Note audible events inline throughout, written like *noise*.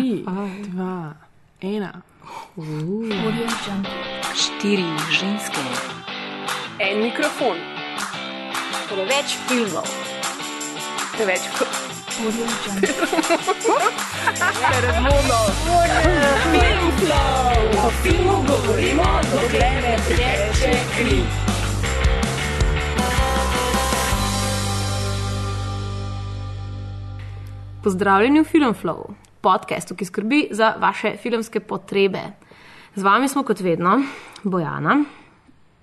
Tri, dva, ena. Štiri ženske. En mikrofon. Preveč filmov. Preveč O filmu govorimo, dokler ne teče kri. Pozdravljeni v Filmflow, podkastu, ki skrbi za vaše filmske potrebe. Z vami smo kot vedno Bojana,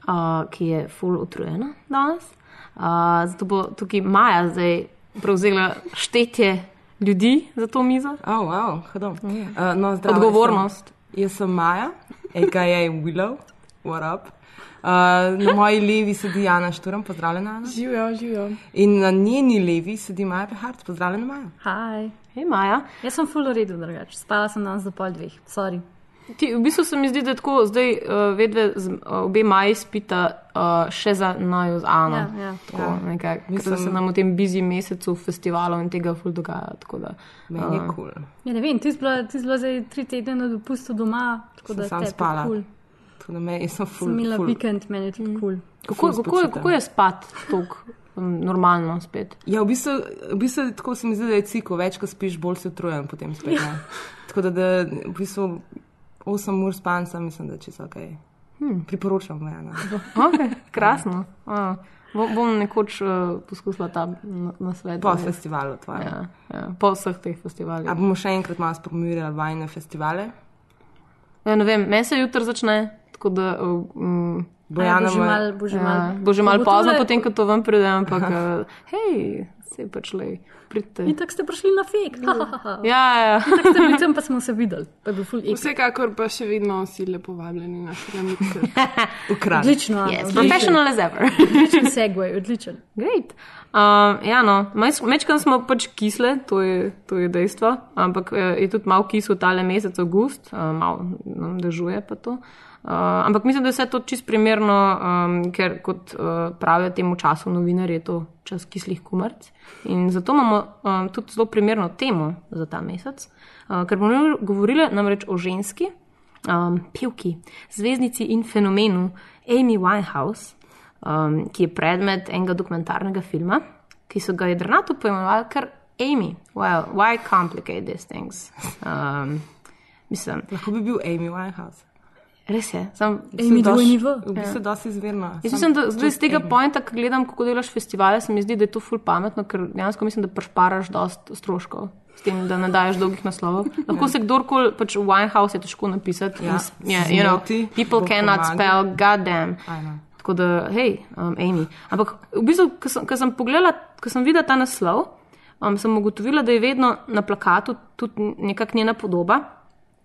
uh, ki je full utrujena danes. Uh, zato bo tukaj Maja zdaj prevzela štetje ljudi za to mizo. Oh, wow, hodom. Uh, no, zdravo, Odgovornost. Jaz sem, jaz sem Maja, a.k.a. Willow, what up. Uh, na moji levi sedi Jana Šturm, pozdravljena. Ana. Živijo, živijo. In na njeni levi sedi Maja Pehart, pozdravljena Maja. Hi. Hej, Maja. Jaz sem full redu, drugače. Spala sem danes do pol dveh, sorry. Ti, v bistvu se mi zdi, da tako zdaj uh, vedve z, uh, obe Maji spita uh, še za naju z Ano. Ja, ja. Tako, Ja. nekaj, Mislim- se nam v tem bizi mesecu festivalov in tega ful dogaja. tako Da, Meni je kul. Cool. Ja, ne vem, ti si bila, ti si bila zdaj tri tedne na dopustu doma, tako Sem da tebi spala. Cool. Tako da me, jaz sem full, Sem imela full. vikend, meni je tudi kul. Cool. kako, kako, kako je spat tako um, normalno spet? Ja, v bistvu, v bistvu tako se mi zdi, da je ciko, več ko spiš, bolj si utrujen potem spet. ne. Tako da, da v bistvu 8 ur spanca, mislim, da je čisto ok. Hmm. Priporočam, ja. No. Okay, *laughs* krasno. A, bo- bom nekoč uh, poskusila ta na, na. Po festivalu tvojem. Ja, ja, po vseh teh festivalih. A bomo še enkrat malo spromovirali vajne festivale? Ja, ne vem, meni se jutro začne, tako da um, Bojana bo že ima- mal, bo že ja, mal. bo že malo bo pozno, potem ko to ven pride, ampak uh, hej, se pač le, pridite. In tako ste prišli na fake. Ja, ja. Tako ste bili tam, pa smo se videli. Pa je bil full epic. Vsekakor pa še vedno si lepo vabljeni na filmice. *laughs* Ukradli. Odlično, Yes, odličen. professional as ever. Odličen segway, odličen. Great. Um, ja, no, mečkam smo pač kisle, to je, to je dejstvo, ampak eh, je tudi malo kisel tale mesec, avgust, uh, malo nam dežuje pa to. Uh, ampak mislim, da je vse to čist primerno, um, ker kot uh, pravijo temu času novinarji, je to čas kislih kumrc. In zato imamo um, tudi zelo primerno temo za ta mesec, uh, ker bomo govorili namreč o ženski, um, pevki, zvezdnici in fenomenu Amy Winehouse, um, ki je predmet enega dokumentarnega filma, ki so ga jedrnato poimenovali kar Amy. Well, why complicate these things? Um, mislim, Lahko bi bil Amy Winehouse. Res je. Sam, Amy dosti- dvojni V. V bistvu dosti izvirno. Jaz mislim, da zdaj z tega pointa, ko gledam, kako delaš festivale, se mi zdi, da je to ful pametno, ker dejansko mislim, da prešparaš dost stroškov. S tem, da ne daješ dolgih naslovov. Lahko se kdorkoli, pač v Winehouse je težko napisati. Ja, yeah, you know, people cannot spell goddamn. Tako da, hej, um, Amy. Ampak v bistvu, ko sem, sem pogledala, ko sem videla ta naslov, um, sem ugotovila, da je vedno na plakatu tudi nekakšna njena podoba.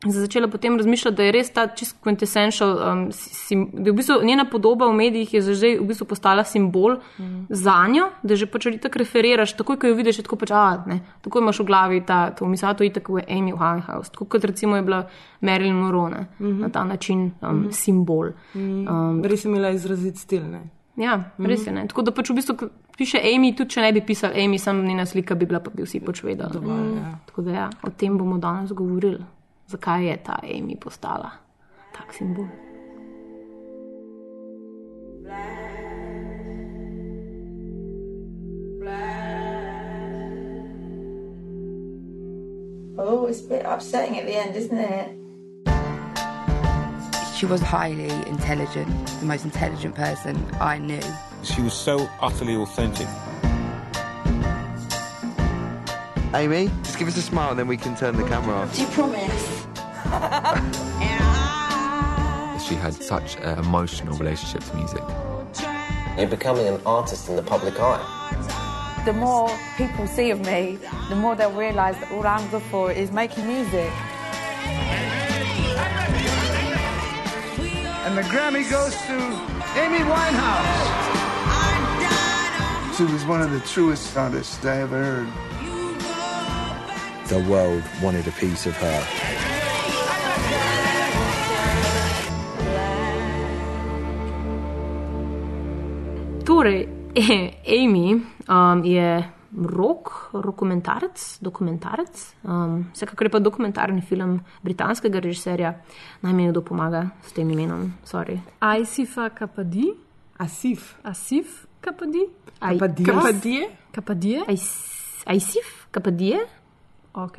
Sem začela potem razmišljati, da je res ta čist quintessential, um, sim, da je v bistvu njena podoba v medijih je že v bistvu postala simbol mm. za njo, da že pač tako referiraš, takoj, ko jo vidiš, tako pač, a, ne, tako imaš v glavi ta, to misel, to je tako je Amy Winehouse, tako kot recimo je bila Marilyn Monroe, mm -hmm. na ta način um, mm -hmm. simbol. Um, Res je imela izrazit stil. Ne? Ja, res je. Ne? Tako da pač v bistvu piše Amy, tudi če ne bi pisal Amy, sam njena slika bi bila, pa bi vsi pač vedeli. Dovolj, ja. Tako da ja, o tem bomo danes govorili, zakaj je ta Amy postala tak simbol. Oh, it's a bit upsetting at the end, isn't it? She was highly intelligent, the most intelligent person I knew. She was so utterly authentic. Amy, just give us a smile and then we can turn the camera off. Do you promise? *laughs* She had such an emotional relationship to music. You're becoming an artist in the public eye. the more people see of me, the more they'll realise that all I'm good for is making music. And the Grammy goes to Amy Winehouse. She was one of the truest artists I ever heard. The world wanted a piece of her. Torej, Amy um, je rok, dokumentarec, dokumentarec. Um, vsekakor je pa dokumentarni film britanskega režiserja, naj mi kdo pomaga s tem imenom. Sorry. Aisifa Kapadi. Asif. Asif Kapadi. Kapadije? Kapadije. Ais- Aisif, Kapadije? Ok.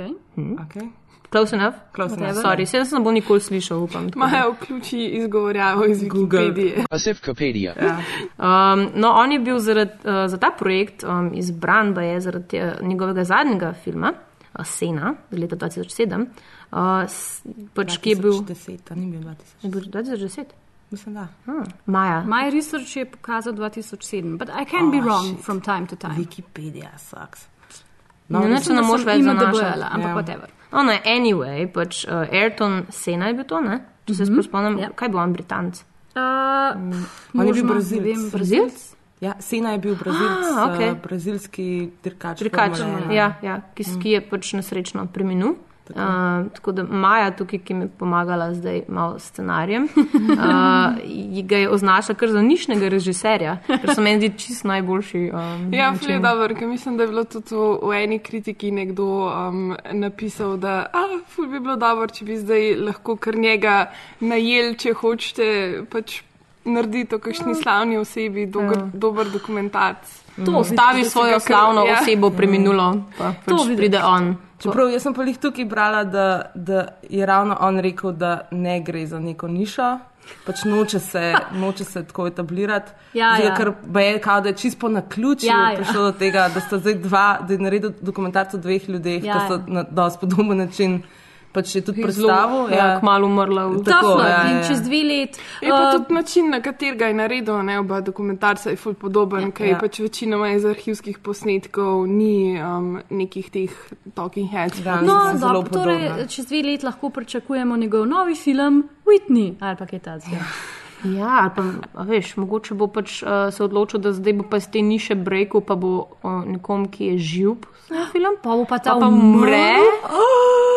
Okay. Close enough? Close enough. Sorry, se sem bo nikoli slišal, upam. Maja vključi izgovorjavo iz Wikipedije. Asifkopedia. Um, no, on je bil zaradi, uh, za ta projekt um, izbran, da je zaradi uh, njegovega zadnjega filma, uh, Sena, iz leta 2007, uh, pač, ki je bil. 2010, a ni bil 2010. Je bil 2010? Mislim, da. Hmm. Maja. My research je pokazal 2007, but I can be Oh, wrong shit. from time to time. Wikipedia sucks. No, no, ne, ne moš več IMDb-jala, zanašati. ampak Ja. whatever. Oh, ne, anyway, pač uh, Ayrton Sena je bil to, ne? Če se mm -hmm. spomnim, Ja. yep. kaj bo on Britanc? Uh, On je bil Brazilec. ne vem, Brazilc? Ja, Sena je bil brazilc, Ah, okej. uh, brazilski dirkač. Dirkač, ja, ja, ki, mm. ki je pač nesrečno preminul. Tako. Uh, tako da Maja, tukaj, ki mi je pomagala zdaj malo s scenarijem, uh, *laughs* ga je označila kar za nišnega režiserja, ker so meni zdi čist najboljši. Um, Ja, fle dobro, ker mislim, da je bilo tudi v, v eni kritiki nekdo um, napisal, da ah, ful bi bilo dobro, če bi zdaj lahko kar njega najel, če hočete pač narediti o kakšni slavni osebi dober, Ja. dober dokumentarc. To ostavi svojo slavno osebo preminulo, pa pač vidiš. pride on. Čeprav jaz sem pa jih tukaj brala, da, da je ravno on rekel, da ne gre za neko nišo, pač noče se, noče se tako etablirati. Ja, Zdaj, ja. Ker je kao, da je čisto po naključju Ja, ja, ja. ja. prišlo do tega, da sta zdaj dva, da je naredil dokumentarc o dveh ljudeh, Ja, ja, ki so ja. na dosti podoben način pač je tudi Zelo, predstavil. ja, kmalu umrla. v- Tako, Točno, ja, in ja. čez dve let. Je pa uh, tudi način, na katerega je naredil, ne oba dokumentarca, je ful podoben, ja, ker je Ja. pač večinoma iz arhivskih posnetkov, ni um, nekih teh talking heads. Ja, No, dobro, torej, čez dve let lahko pričakujemo njegov novi film Whitney ali pa kaj takega. Ja, ali pa, a veš, mogoče bo pač uh, se odločil, da zdaj bo pa iz te niše breku, pa bo uh, nekom, ki je živ, posnel film. Pa bo pa ta pa umre. *gasps*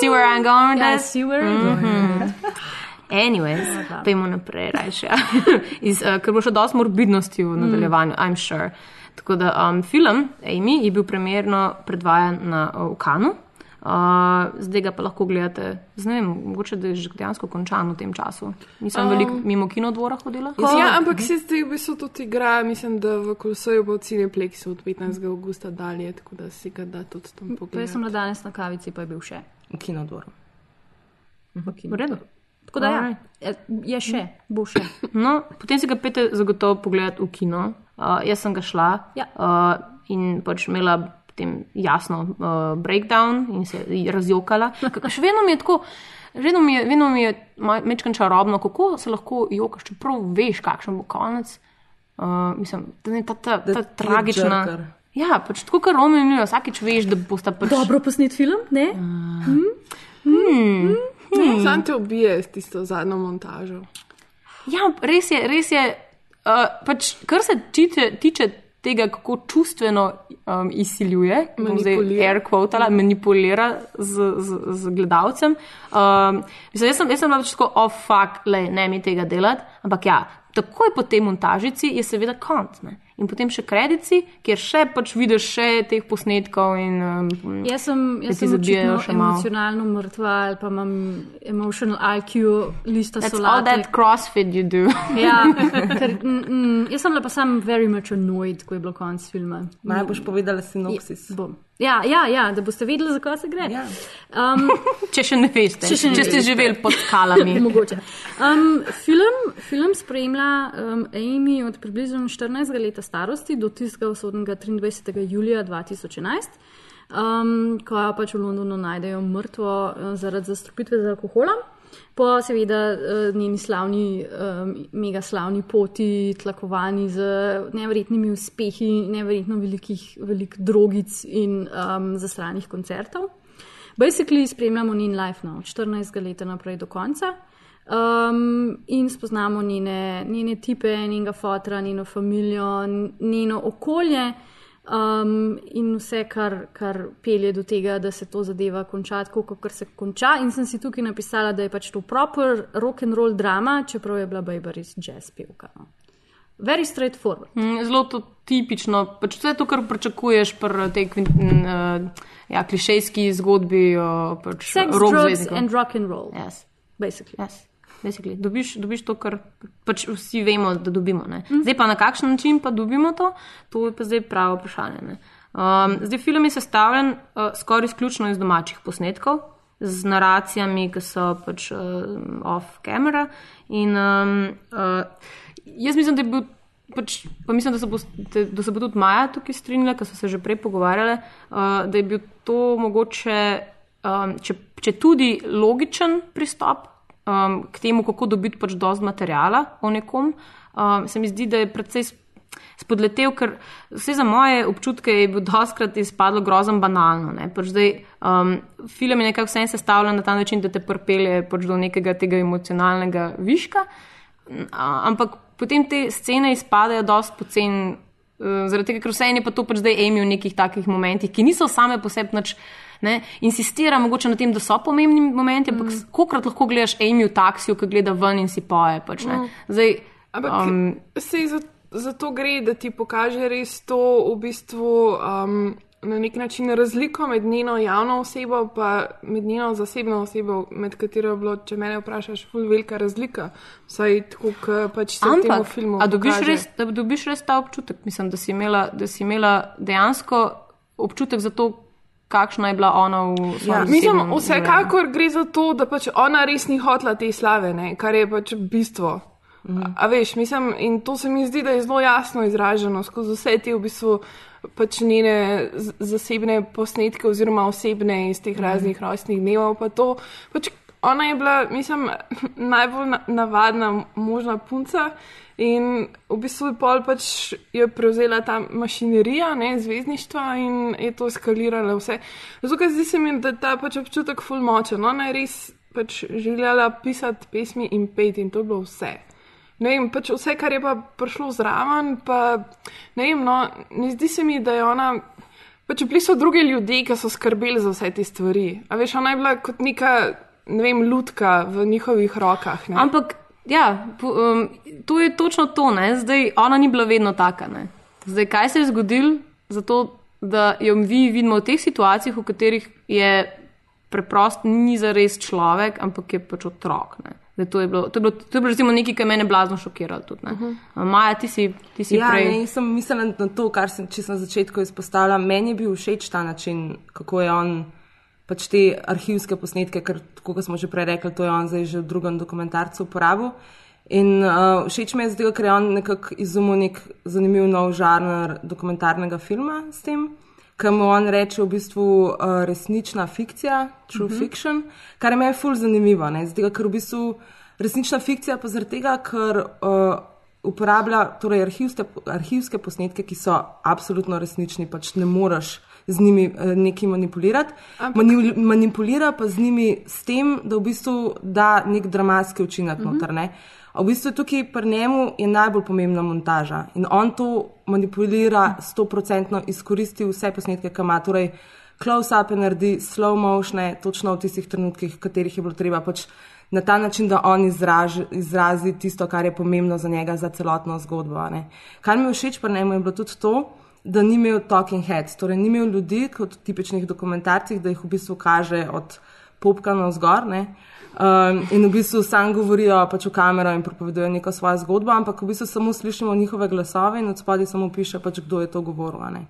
See where I'm going with Ja, this? see where I'm going. Anyways, pojmo naprej, rajše. *laughs* Iz, uh, ker bo še dosti morbidnosti v nadaljevanju, I'm sure. Tako da um, film Amy je bil premjerno predvajan na, v Kanu. Uh, zdaj ga pa lahko gledate, ne vem, mogoče da je že dejansko končan v tem času. Nisem um, veliko mimo kinodvora hodila. Ja, ampak se zdaj v bistvu tudi igra, mislim, da v Kolosoju bo Cineplexu od 15. augusta dalje, tako da si ga da tudi tam Pa jaz sem pogledati. bila danes na kavici, pa je bil še. V kinodvoru. V redu. Tako da ja, Alright. je, še, bo še. No, potem si ga pete zagotovo pogledati v kino. Uh, jaz sem ga šla Ja. uh, in pač imela potem jasno uh, breakdown in se razjokala. Kako še vedno mi je tako. Vedno mi je, vedno mi je mečkan čarobno, kako se lahko jokaš, čeprav veš, kakšen bo konec. Uh, mislim, da je ta, ta, ta, ta tragična. jerker. Ja, pač tako, kar omenjujejo, vsakič veš, da bosta pač. Dobro posnet film, ne? Hmm. Hmm. Sam te ubije s tisto zadnjo montažo. Ja, res je, res je. Uh, pač, kar se tiče, tiče tega, kako čustveno um, izsiljuje, zdaj Manipulira. air quotala, manipulira z, z, z gledalcem. Um, mislim, jaz sem, jaz sem pač tako, oh, fuck, le, ne mi tega delati, ampak ja, takoj po tej montažici je seveda konc. Ne? In potem še kredici, kjer še pač vidiš še teh posnetkov. In, um, Jaz sem, jaz sem očitno emocionalno mrtva ali pa imam emotional IQ, lista That's all solate. that crossfit you do. *laughs* Ja, *laughs* ker, mm, mm, jaz sem bila pa sam very much annoyed, ko je bilo konc filma. Naj boš povedala sinopsis. Bom. Ja, ja, ja, da boste vedeli, zakaj se gre. Ja. Um, *laughs* Če še ne veste, Če še ne če ste živeli pod skalami. Mogoče. Um, film, film spremlja um, Amy od približno 14 leta starosti do tistega usodnega 23. julija 2011, um, ko jo pač v Londonu najdejo mrtvo uh, zaradi zastrupitve z alkoholom. Po seveda uh, njeni slavni, um, mega slavni poti, tlakovani z neverjetnimi uspehi, neverjetno velikih, velik drogic in um, zastranih koncertov. Basically spremljamo njen life no, od 14 let naprej do konca. Um, in spoznamo njene, njene tipe, njenega fotra, njeno družino, njeno okolje um, in vse, kar, kar pelje do tega, da se to zadeva konča tako, kot se konča. In sem si tukaj napisala, da je pač to proper rock and roll drama, čeprav je bila Bejba res jazz pevka. No. Very straightforward. Mm, Zelo to tipično, pač vse to, kar pričakuješ pri tej uh, ja, klišejski zgodbi o pač Sex, drugs and rock and roll. Yes. Basically. Yes. Basically. Dobiš, dobiš to, kar pač vsi vemo, da dobimo. Ne? Zdaj pa na kakšen način pa dobimo to, to je pa zdaj pravo vprašanje. ne. Um, zdaj film je sestavljen uh, skoraj izključno iz domačih posnetkov, z naracijami, ki so pač uh, off-camera. In um, uh, jaz mislim, da je bil. Pač, pa mislim, da se, bo, da, da se bo tudi Maja tukaj strinjala, ker so se že prej pogovarjale, uh, da je bil to mogoče, um, če, če tudi logičen pristop um, k temu, kako dobiti pač dovolj materijala o nekom. Um, se mi zdi, da je predvsej sp- spodletel, ker vse za moje občutke je bil doskrat izpadlo grozno banalno. Pač zdaj, um, film je nekako vse sestavljen na ta način, da te prpelje pač do nekega tega emocionalnega viška. A- ampak potem te scene izpadajo dosti poceni, uh, zaradi tega, ker vse je pa to pač zdaj emi v nekih takih momentih, ki niso same po sebi nič. Ne, insistira mogoče na tem, da so pomembni momenti, ampak mm. kolikrat lahko gledaš Amy v taksiju, ki gleda ven in si poje. Pač. Mm. Zdaj, Ampak um, sej za, za to gre, da ti pokaže res to v bistvu um, na nek način razliko med njeno javno osebo in med njeno zasebno osebo, med katero je bilo, če me vprašaš, ful velika razlika. Vsaj tako, kot pač se v tem Ampak, filmu. a dobiš pokaže. res, da dobiš res ta občutek? Mislim, da si imela, da si imela dejansko občutek za to, kakšna je bila ona v svojem Ja, mislim, zasebnem vsekakor gre za to, da pač ona res ni hotla te slave, ne, kar je pač bistvo. Mhm. A, a veš, mislim, in to se mi zdi, da je zelo jasno izraženo skozi vse te v bistvu pač njene zasebne posnetke oziroma osebne iz teh Mhm. raznih rojstnih dnevov. Pa to, pač ona je bila, mislim, *laughs* najbolj na, navadna možna punca. In v bistvu je pol pač je prevzela ta mašinerija, ne, zvezdništva in je to eskaliralo vse. Zato, zdi se mi, da ta pač občutek ful močen. Ona je res pač želela pisati pesmi in peti in to je bilo vse. Ne vem, pač vse, kar je pa prišlo zraven, pa ne vem, no, ne zdi se mi, da je ona. Pač bili so drugi ljudje, ki so skrbeli za vse te stvari. A veš, ona je bila kot neka, ne vem, lutka v njihovih rokah. Ne? Ampak, ja, um, to je točno to. Ne? Zdaj, ona ni bila vedno taka. Ne? Zdaj, kaj se je zgodilo? Zato, da jo mi vidimo v teh situacijah, v katerih je preprosto ni zares človek, ampak je pač otrok. Ne? Zdaj, to je bilo, to je bilo, to je bilo recimo nekaj, kar me je blazno šokiralo. Tudi, uh -huh. Maja, ti si, ti si ja, prej. ne, sem mislila na to, kar sem čisto na začetku izpostavila. Meni je bil všeč ta način, kako je on pač te arhivske posnetke, ker, kot smo že prej rekli, to je on zdaj že v drugem dokumentarcu uporabil. In uh, všeč mi je zato, ker je on nekako izumil nek zanimiv nov žanr dokumentarnega filma s tem, ki mu on reče v bistvu uh, resnična fikcija, true uh Mhm. -huh. fiction, kar je meni ful zanimivo. ne, Zato, ker v bistvu resnična fikcija pa zaradi tega, ker uh, uporablja torej arhivske, arhivske posnetke, ki so absolutno resnični, pač ne moreš z njimi uh, nekaj manipulirati. Ampak- Mani, manipulira pa z njimi s tem, da v bistvu da nek dramatski učinek Mhm. uh -huh. noter. Ne. A v bistvu tukaj pri njemu je najbolj pomembna montaža in on to manipulira, stoprocentno izkoristi vse posnetke, ki ima. Torej, close-up naredi, slow motion, točno v tistih trenutkih, v katerih je bilo treba pač na ta način, da on izraži, izrazi tisto, kar je pomembno za njega, za celotno zgodbo. ne. Kar mi je všeč pri njemu je bilo tudi to, da ni imel talking heads, torej ni imel ljudi kot v tipičnih dokumentarcih, da jih v bistvu kaže od popka na vzgor. Ne? Um, in v bistvu sam govorijo pač v kamero in pripovedujejo neko svojo zgodbo, ampak v bistvu samo slišimo njihove glasove in od spodaj samo piše, pač, kdo je to govoril. ne.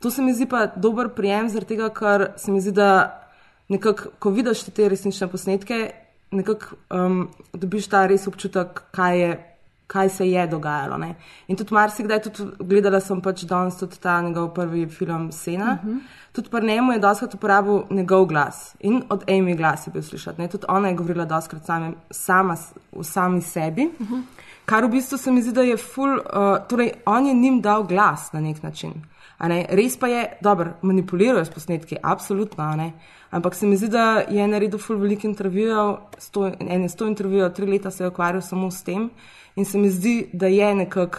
To se mi zdi pa dober prijem, zaradi tega, ker se mi zdi, da nekako, ko vidiš te resnične posnetke, nekako um, dobiš ta res občutek, kaj, je, kaj se je dogajalo. Ne. In tudi marsikdaj, tudi gledala sem pač danes tudi ta njegov prvi film Sena. Uh -huh. Tudi pri njemu je doskrat uporabil njegov glas in od Amy glas je bil slišati. Ne. Tudi ona je govorila doskrat same, sama v sami sebi. Uh -huh. Kar v bistvu se mi zdi, da je ful, uh, torej on je njim dal glas na nek način. Ne, res pa je, dobro, manipulirajo s posnetki, absolutno, ampak se mi zdi, da je naredil ful veliko intervjujev, sto, ene sto intervjujev, tri leta se je ukvarjal samo s tem in se mi zdi, da je nekako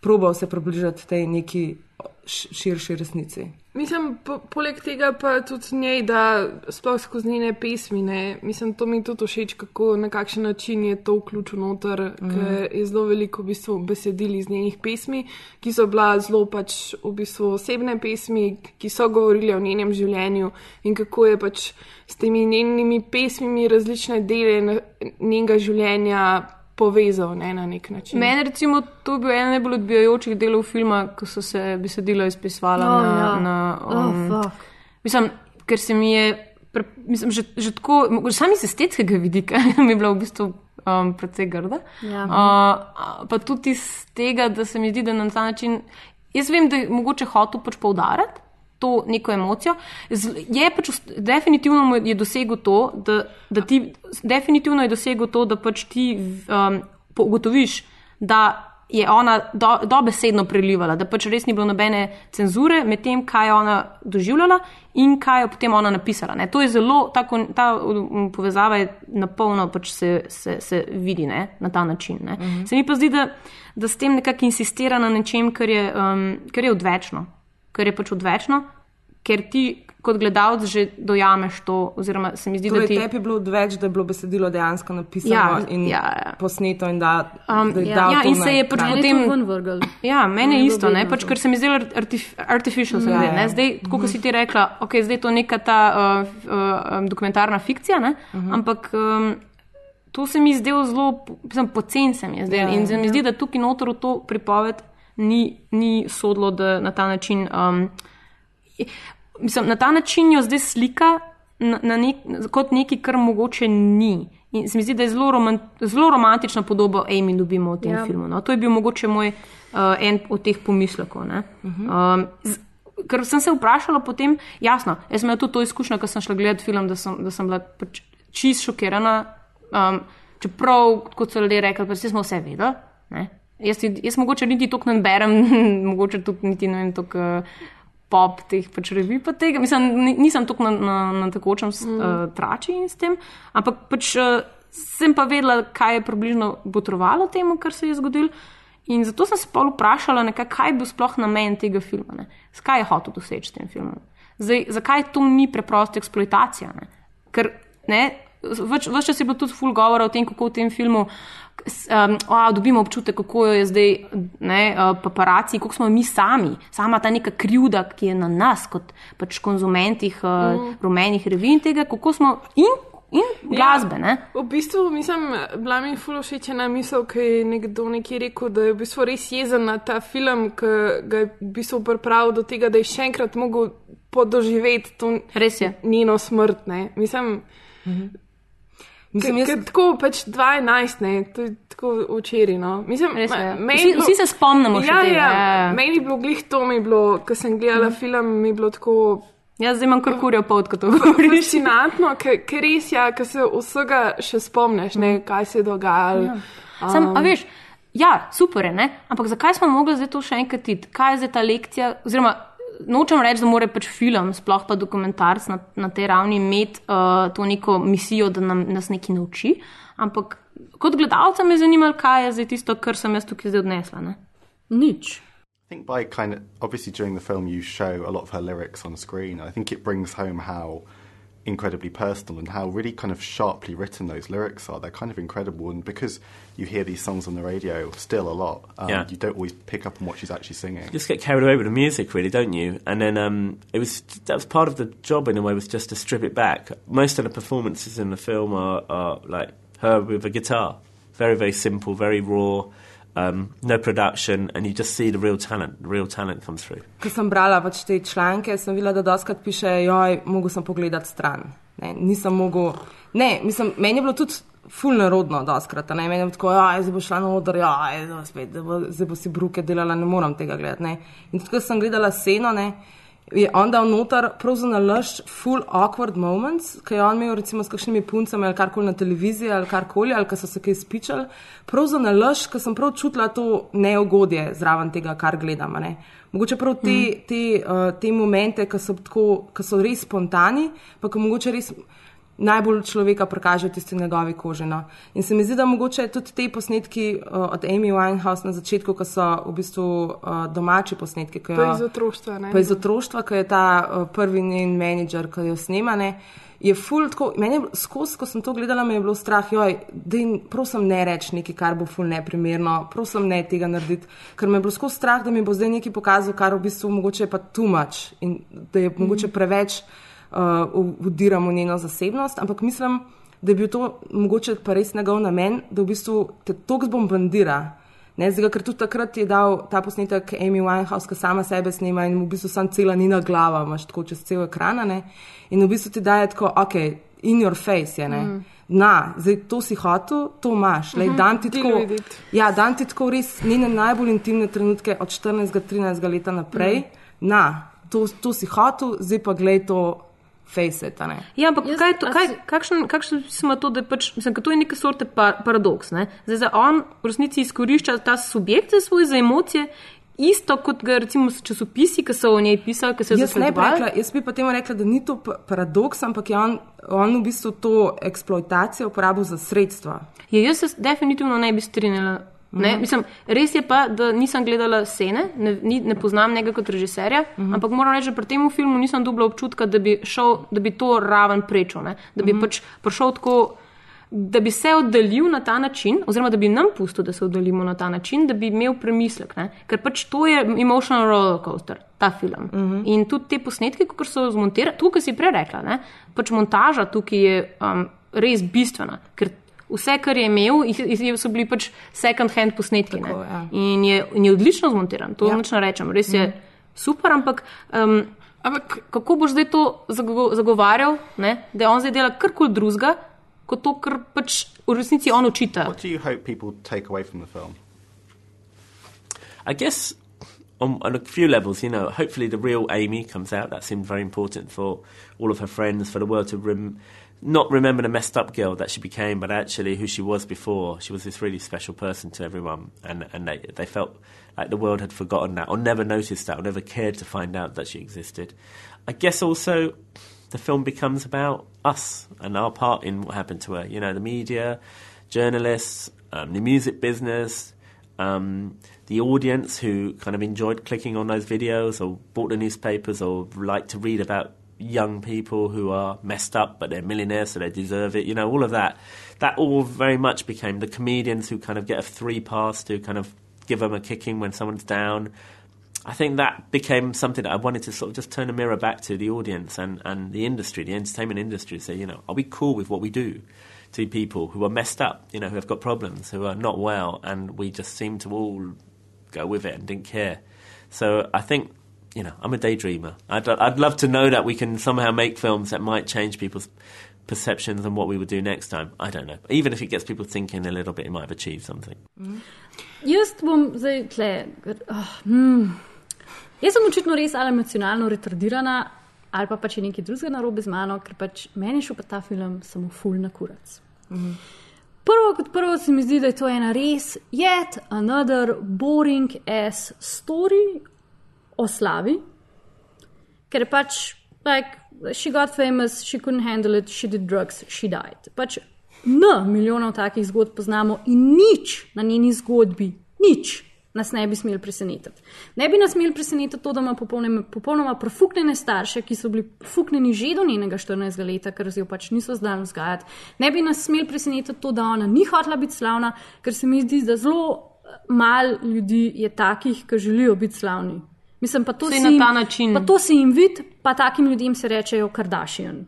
probal se približati tej neki širši resnici. Mislim, po, poleg tega pa tudi njej, da sploh skozi njene pesmi, ne, mislim, to mi tudi všeč, kako na kakšen način je to vključeno noter, mm. ker je zelo veliko v bistvu besedil iz njenih pesmi, ki so bila zelo pač v bistvu osebne pesmi, ki so govorile o njenem življenju in kako je pač s temi njenimi pesmimi različne dele njenega življenja povezal ne, na nek način. Meni recimo to je bil eden najbolj odbijajočih delov filma, ko so se besedila izpisvala Oh, na. ja. na Oh, um, fuck. mislim, ker se mi je, pre, mislim, že, že tako, sami iz estetskega vidika *laughs* mi je bila v bistvu um, precej grda. Ja. Uh, pa tudi iz tega, da se mi zdi, da na ta način, jaz vem, da je mogoče hotel pač poudariti. To neko emocijo. Je pač definitivno je dosegel to, da, da ti, definitivno je dosegel to, da pač ti um, ugotoviš, da je ona do, dobesedno prelivala, da pač res ni bilo nobene cenzure med tem, kaj je ona doživljala in kaj je potem ona napisala. Ne. To je zelo, ta, ta um, povezava je napolno pač se, se, se vidi ne, na ta način. Ne. Mhm. Se mi pa zdi, da, da s tem nekako insistira na nečem, kar je, um, kar je odvečno. Kar je pač odvečno, ker ti kot gledalec že dojameš to, oziroma se mi zdi, Torej, da ti. tebi je bilo odveč, da je bilo besedilo dejansko napisano Ja, in ja, ja. posneto in da, Um, da ja, ja, in se je pač ekran. potem- ven vrgel. Ja, meni je isto, ne, pač, ker se mi zdelo artif artificial. mi zdi, Ja, ne. ja. Zdaj, tako kot si ti rekla, ok, zdaj je to neka ta uh, uh, um, dokumentarna fikcija, ne, ampak um, to se mi zdelo zelo, pocen se mi je zdel. Ja, In se mi ja. zdi, da tukaj notor v to pripoved ni, ni sodlo, da na ta način. Um, mislim, na ta način jo zdaj slika na, na nek, kot nekaj, kar mogoče ni. In se mi zdi, da je zelo, romant, zelo romantična podoba Amy dobimo v tem Ja. filmu. No. To je bil mogoče moj uh, en od teh pomislekov. ne. Um, z, ker sem se vprašala potem, jasno, jaz sem imela tudi to izkušnjo, ko sem šla gledati film, da sem, da sem bila pač čist šokirana. Um, čeprav, kot so ljudje rekli, pač smo vse vedeli. ne. Jaz, jaz mogoče niti toliko ne berem, *laughs* mogoče tudi niti ne vem, toliko uh, pop teh pač revij, pa tega. Mislim, ni- nisem tako na, na, na tekočem mm. uh, trači in s tem, ampak pač uh, sem pa vedela, kaj je približno botrovalo temu, kar se je zgodilo. In zato sem se pa vprašala, nekaj, kaj je bil sploh namen tega filma, ne? Skaj je hotel doseči s tem filmom. Zdaj, zakaj to ni preprosta eksploatacija? Ne? Ker ne, Vse čas je bilo tudi full govora o tem, kako v tem filmu um, o, dobimo občutek, kako jo je zdaj ne, uh, paparaci, kako smo mi sami, sama ta neka krivda, ki je na nas, kot pač konzumentih uh, mm. rumenih revij in tega, kako smo in, in glasbe. Ne? V bistvu, mislim, bila mi fulo všeč ena misel, ki je nekdo nekje rekel, da je v bistvu res jezen na ta film, ki ga je v bistvu pripravil do tega, da je še enkrat mogel podoživeti to Res je. njeno smrt. Ne. Mislim, Mislim, jaz- ker tako pač 12, ne, to je tako včeraj. No. Mislim, Res ma- Vsi- bilo- vsi se spomnimo ja, tega, Ja, ja, ja. Meni je bilo glih to, mi je bilo, ko sem gledala mm. film, mi je bilo tako. Jaz zdaj imam kar kurjo pot, ko to *laughs* govoriš. Fascinantno, ker res je, ja, ker se vsega še spomniš, ne, kaj se je dogajalo. Ja. Sam, a veš, ja, super je, ne? ampak zakaj smo mogli zdaj to še enkrat iti? Kaj je zdaj ta lekcija? Oziroma, nočem reči, da mora pač film, sploh pa dokumentarc na, na tej ravni imeti uh, to neko misijo, da nam, nas nekaj nauči, ampak kot gledalca me je zanimalo, kaj je zdaj tisto, kar sem jaz tukaj zdaj odnesla. Ne? Nič. I think by kind of obviously during the film you show a lot of her lyrics on screen. I think it brings home how incredibly personal and how really kind of sharply written those lyrics are. They're kind of incredible, and because you hear these songs on the radio still a lot, um, Yeah. you don't always pick up on what she's actually singing. You just get carried away with the music, really, don't you? And then um, it was that was part of the job in a way was just to strip it back. Most of the performances in the film are, are like her with a guitar, very very simple, very raw, um, no production, and you just see the real talent. The real talent comes through. Ko sem brala pač te članke, sem videla, da doskrat piše, joj, mogel sem pogledati stran. Ne, nisem mogel. Ne, mislim, meni je bilo tudi ful narodno, doskrat. Ne, meni je tako, ja, zdaj bo šla na oder, ja, zdaj bo, spet, bo, zdaj bo si bruke delala, ne moram tega gledati. Ne. In tudi, ko sem gledala sceno, ne, je on dal noter prav za nalašč full awkward moments, ki je on imel recimo s kakšnimi puncami ali karkoli na televiziji ali karkoli, ali ko so se kaj spičali, prav za nalašč, ker sem prav čutila to neugodje zraven tega, kar gledam. Ne. Mogoče prav te, te, uh, te momente, ki so, tako, ki so res spontani, pa ki mogoče res najbolj človeka prikaže v tisti njegovi koži. No. In se mi zdi, da mogoče tudi te posnetki uh, od Amy Winehouse na začetku, ki so v bistvu uh, domači posnetki, ki Pa iz otroštva, ne? pa iz otroštva, ki je ta uh, prvi njen menedžer, ki jo snemane. Je ful tako, meni je skozi, ko sem to gledala, me je bilo strah, joj, da jim prosim ne reči nekaj, kar bo ful neprimerno, prosim ne tega narediti, ker me je bilo skozi strah, da mi bo zdaj nekaj pokazal, kar v bistvu mogoče je pa much in da je mogoče preveč uh, vdiramo v njeno zasebnost, ampak mislim, da je bil to mogoče pa res njegov namen, da v bistvu te toliko zbombardira. Ne, zdaj, ker tudi takrat je dal ta posnetek Amy Winehouse, ki sama sebe snema in v bistvu sam cela nina glava, imaš tako čez cel ekran. Ne? In v bistvu ti daje tako, ok, in your face je. Mm. Mm. Na, zdaj to si hotel, to imaš. Lej, Mhm, dam ti deal tako, ja, dam ti tako res njene najbolj intimne trenutke od 14-13 leta naprej. Mm. Na, to, to si hotel, zdaj pa glej to it. ne. Ja, ampak kaj je to, kaj, kakšen, kakšen smo to, da pač, mislim, to je neke sorte par, paradoks. Ne? Zdaj, zdaj on v resnici izkorišča ta subjekt za svoje za emocije, isto kot ga recimo časopisi, ki so o njej pisali, ki so jo Jaz, ne bi zasledovali. rekla, jaz bi pa temu rekla, da ni to pa- paradoks, ampak je on, on v bistvu to eksploatacijo uporabil za sredstva. Ja, jaz se definitivno ne bi strinjala. Ne? Mhm. Mislim, res je pa, da nisem gledala scene, ne, ni, ne poznam njega kot režiserja, Mhm. ampak moram reči, da pri tem filmu nisem dobila občutka, da bi, šel, da bi to raven prečil, ne? da bi Mhm. pač prišel tako, da bi se oddaljil na ta način, oziroma da bi nam pustil, da se oddaljimo na ta način, da bi imel premislek. Ne? Ker pač to je emotional roller coaster, ta film. Mhm. In tudi te posnetke, kot so zmontirani, tukaj si prej rekla, ne? pač montaža tukaj je um, res bistvena. Ker Vse, kar je imel, so bili pač second-hand posnetki. ne. ja. In, je, in je odlično zmontiran, to Ja. ja. ne rečem, res je super, ampak, um, ampak kako boš zdaj to zago zagovarjal, ne? da on zdaj dela karkoli drugega, kot to, kar pač v resnici on učita. What do you hope people take away from the film? I guess on, on a few levels, you know, hopefully the real Amy comes out. That seemed very important for all of her friends, for the world to rem- not remember the messed up girl that she became, but actually who she was before. She was this really special person to everyone, and, and they, they felt like the world had forgotten that, or never noticed that, or never cared to find out that she existed. I guess also the film becomes about us and our part in what happened to her. You know, the media, journalists, um, the music business, um, the audience who kind of enjoyed clicking on those videos or bought the newspapers or liked to read about young people who are messed up but they're millionaires so they deserve it. You know, all of that. That all very much became the comedians who kind of get a free pass to kind of give them a kicking when someone's down. I think that became something that I wanted to sort of just turn a mirror back to the audience and, and the industry, the entertainment industry, say, you know, are we cool with what we do to people who are messed up, you know, who have got problems, who are not well, and we just seem to all go with it and didn't care. So I think, you know, I'm a daydreamer. I'd, I'd love to know that we can somehow make films that might change people's perceptions and what we would do next time. I don't know. Even if it gets people thinking a little bit, it might have achieved something. Jaz bom zdaj tle. Oh, hmm. Jaz sem očitno res ali emocionalno retardirana, ali pa pač je nekaj drugega narobe z mano, ker pač meni je šel pa ta film samo ful na kurac. Prvo kot prvo se mi zdi, da je to ena res yet another boring ass story o slavi, ker pač, like, she got famous, she couldn't handle it, she did drugs, she died. Pač na milijonov takih zgodb poznamo in nič na njeni zgodbi, nič nas ne bi smeli presenetiti. Ne bi nas smeli presenetiti to, da ima popolnoma, popolnoma profuknjene starše, ki so bili fuknjeni že do njenega 14 leta, ker jo pač niso znali vzgajati. Ne bi nas smeli presenetiti to, da ona ni hotela biti slavna, ker se mi zdi, da zelo malo ljudi je takih, ki želijo biti slavni. Mislim, pa to Saj se na jim- ta način. Pa to se jim vidi, pa takim ljudem se rečejo Kardashian,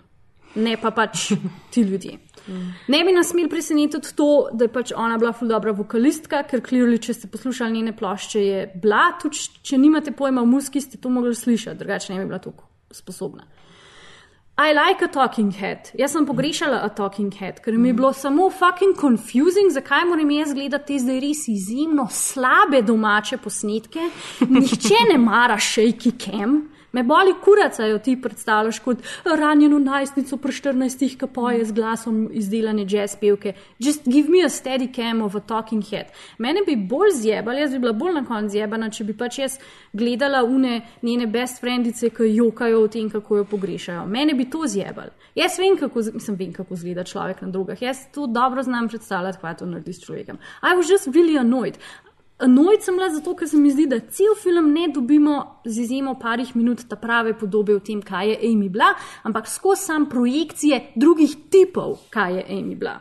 ne pa pač *laughs* ti ljudje. Ne bi nas smeli presenetiti to, da je pač ona bila ful dobra vokalistka, ker clearly, če ste poslušali njene plošče, je bila, tudi če nimate pojma o muski, ste to mogli slišati, drugače ne bi bila tako sposobna. I like a talking head. Jaz sem pogrešala a talking head, ker mi je bilo samo fucking confusing, zakaj moram jaz gledati te zdaj res izjemno slabe domače posnetke. Nihče ne mara shaky cam, Me boli kurac, a jo ti predstavljaš kot ranjeno najstnico pri 14, ki poje z glasom izdelane jazz pevke. Just give me a steady cam of a talking head. Mene bi bolj zjebala, jaz bi bila bolj na koncu zjebana, če bi pač jaz gledala une njene best friendice, ki jokajo o tem, kako jo pogrešajo. Mene bi to zjebal. Jaz vem, kako, mislim, vem, kako zgleda človek na drugih. Jaz to dobro znam predstavljati, kaj to naredi s človekom. I was just really annoyed. Annoyed sem bila zato, ker se mi zdi, da cel film ne dobimo z izjemo parih minut ta prave podobe o tem, kaj je Amy bila, ampak skozi sam projekcije drugih tipov, kaj je Amy bila.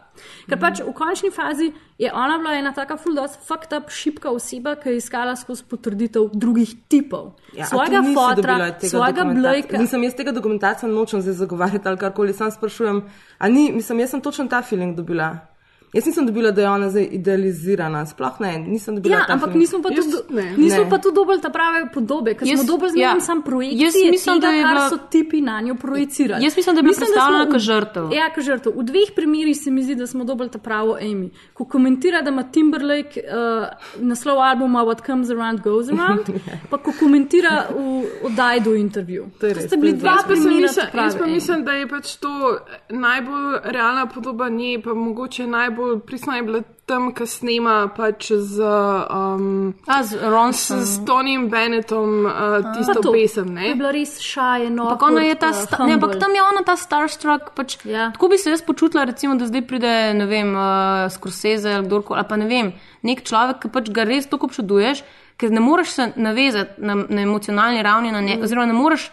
Ker pač v končni fazi je ona bila ena taka fuldos fucked up, šipka oseba, ki je iskala skozi potrditev drugih tipov. Ja, svojega fotra, svojega dokumentacija? blejka. Mislim, jaz tega dokumentarca nočem zdaj zagovarjati ali karkoli, sam sprašujem. A ni, mislim, jaz sem točno ta feeling dobila. Jaz nisem dobila, da je ona zdaj idealizirana, sploh ne, nisem dobila. Ja, ta ampak feeling. nismo pa, tudi, ne. nismo pa tu dobili ta prave podobe, ker smo Jaz- dobili z ja. njim sam projekcije, Jaz mislim, tega, da je bila- so tipi na njo projicirali. Jaz mislim, da je bila smo predstavljena kot žrtev. Ja, kot žrtev. V dveh primerih se mi zdi, da smo dobili ta pravo Amy. Ko komentira, da ima Timberlake uh, naslov albuma What Comes Around Goes Around, *laughs* pa ko komentira v oddaji do intervju. To To sta bili dva primera jaz pa mislim, da je pač to najbolj realna podoba nje, pa mogoče najbolj pristna je bila tam, ki snema pač z, um, A, z Ronson. s Tonim Bennettom uh, tisto to. pesem. To Ne? je bila res šajeno. Ampak ona je ta, sta, ne, ampak tam je ona ta starstruck. Pač, Ja. Tako bi se jaz počutila, recimo, da zdaj pride, ne vem, uh, Scorsese ali kdorkoli, ali pa ne vem, nek človek, ki pač ga res toliko občuduješ, ker ne moreš se navezati na, na emocionalni ravni na njega, oziroma ne moreš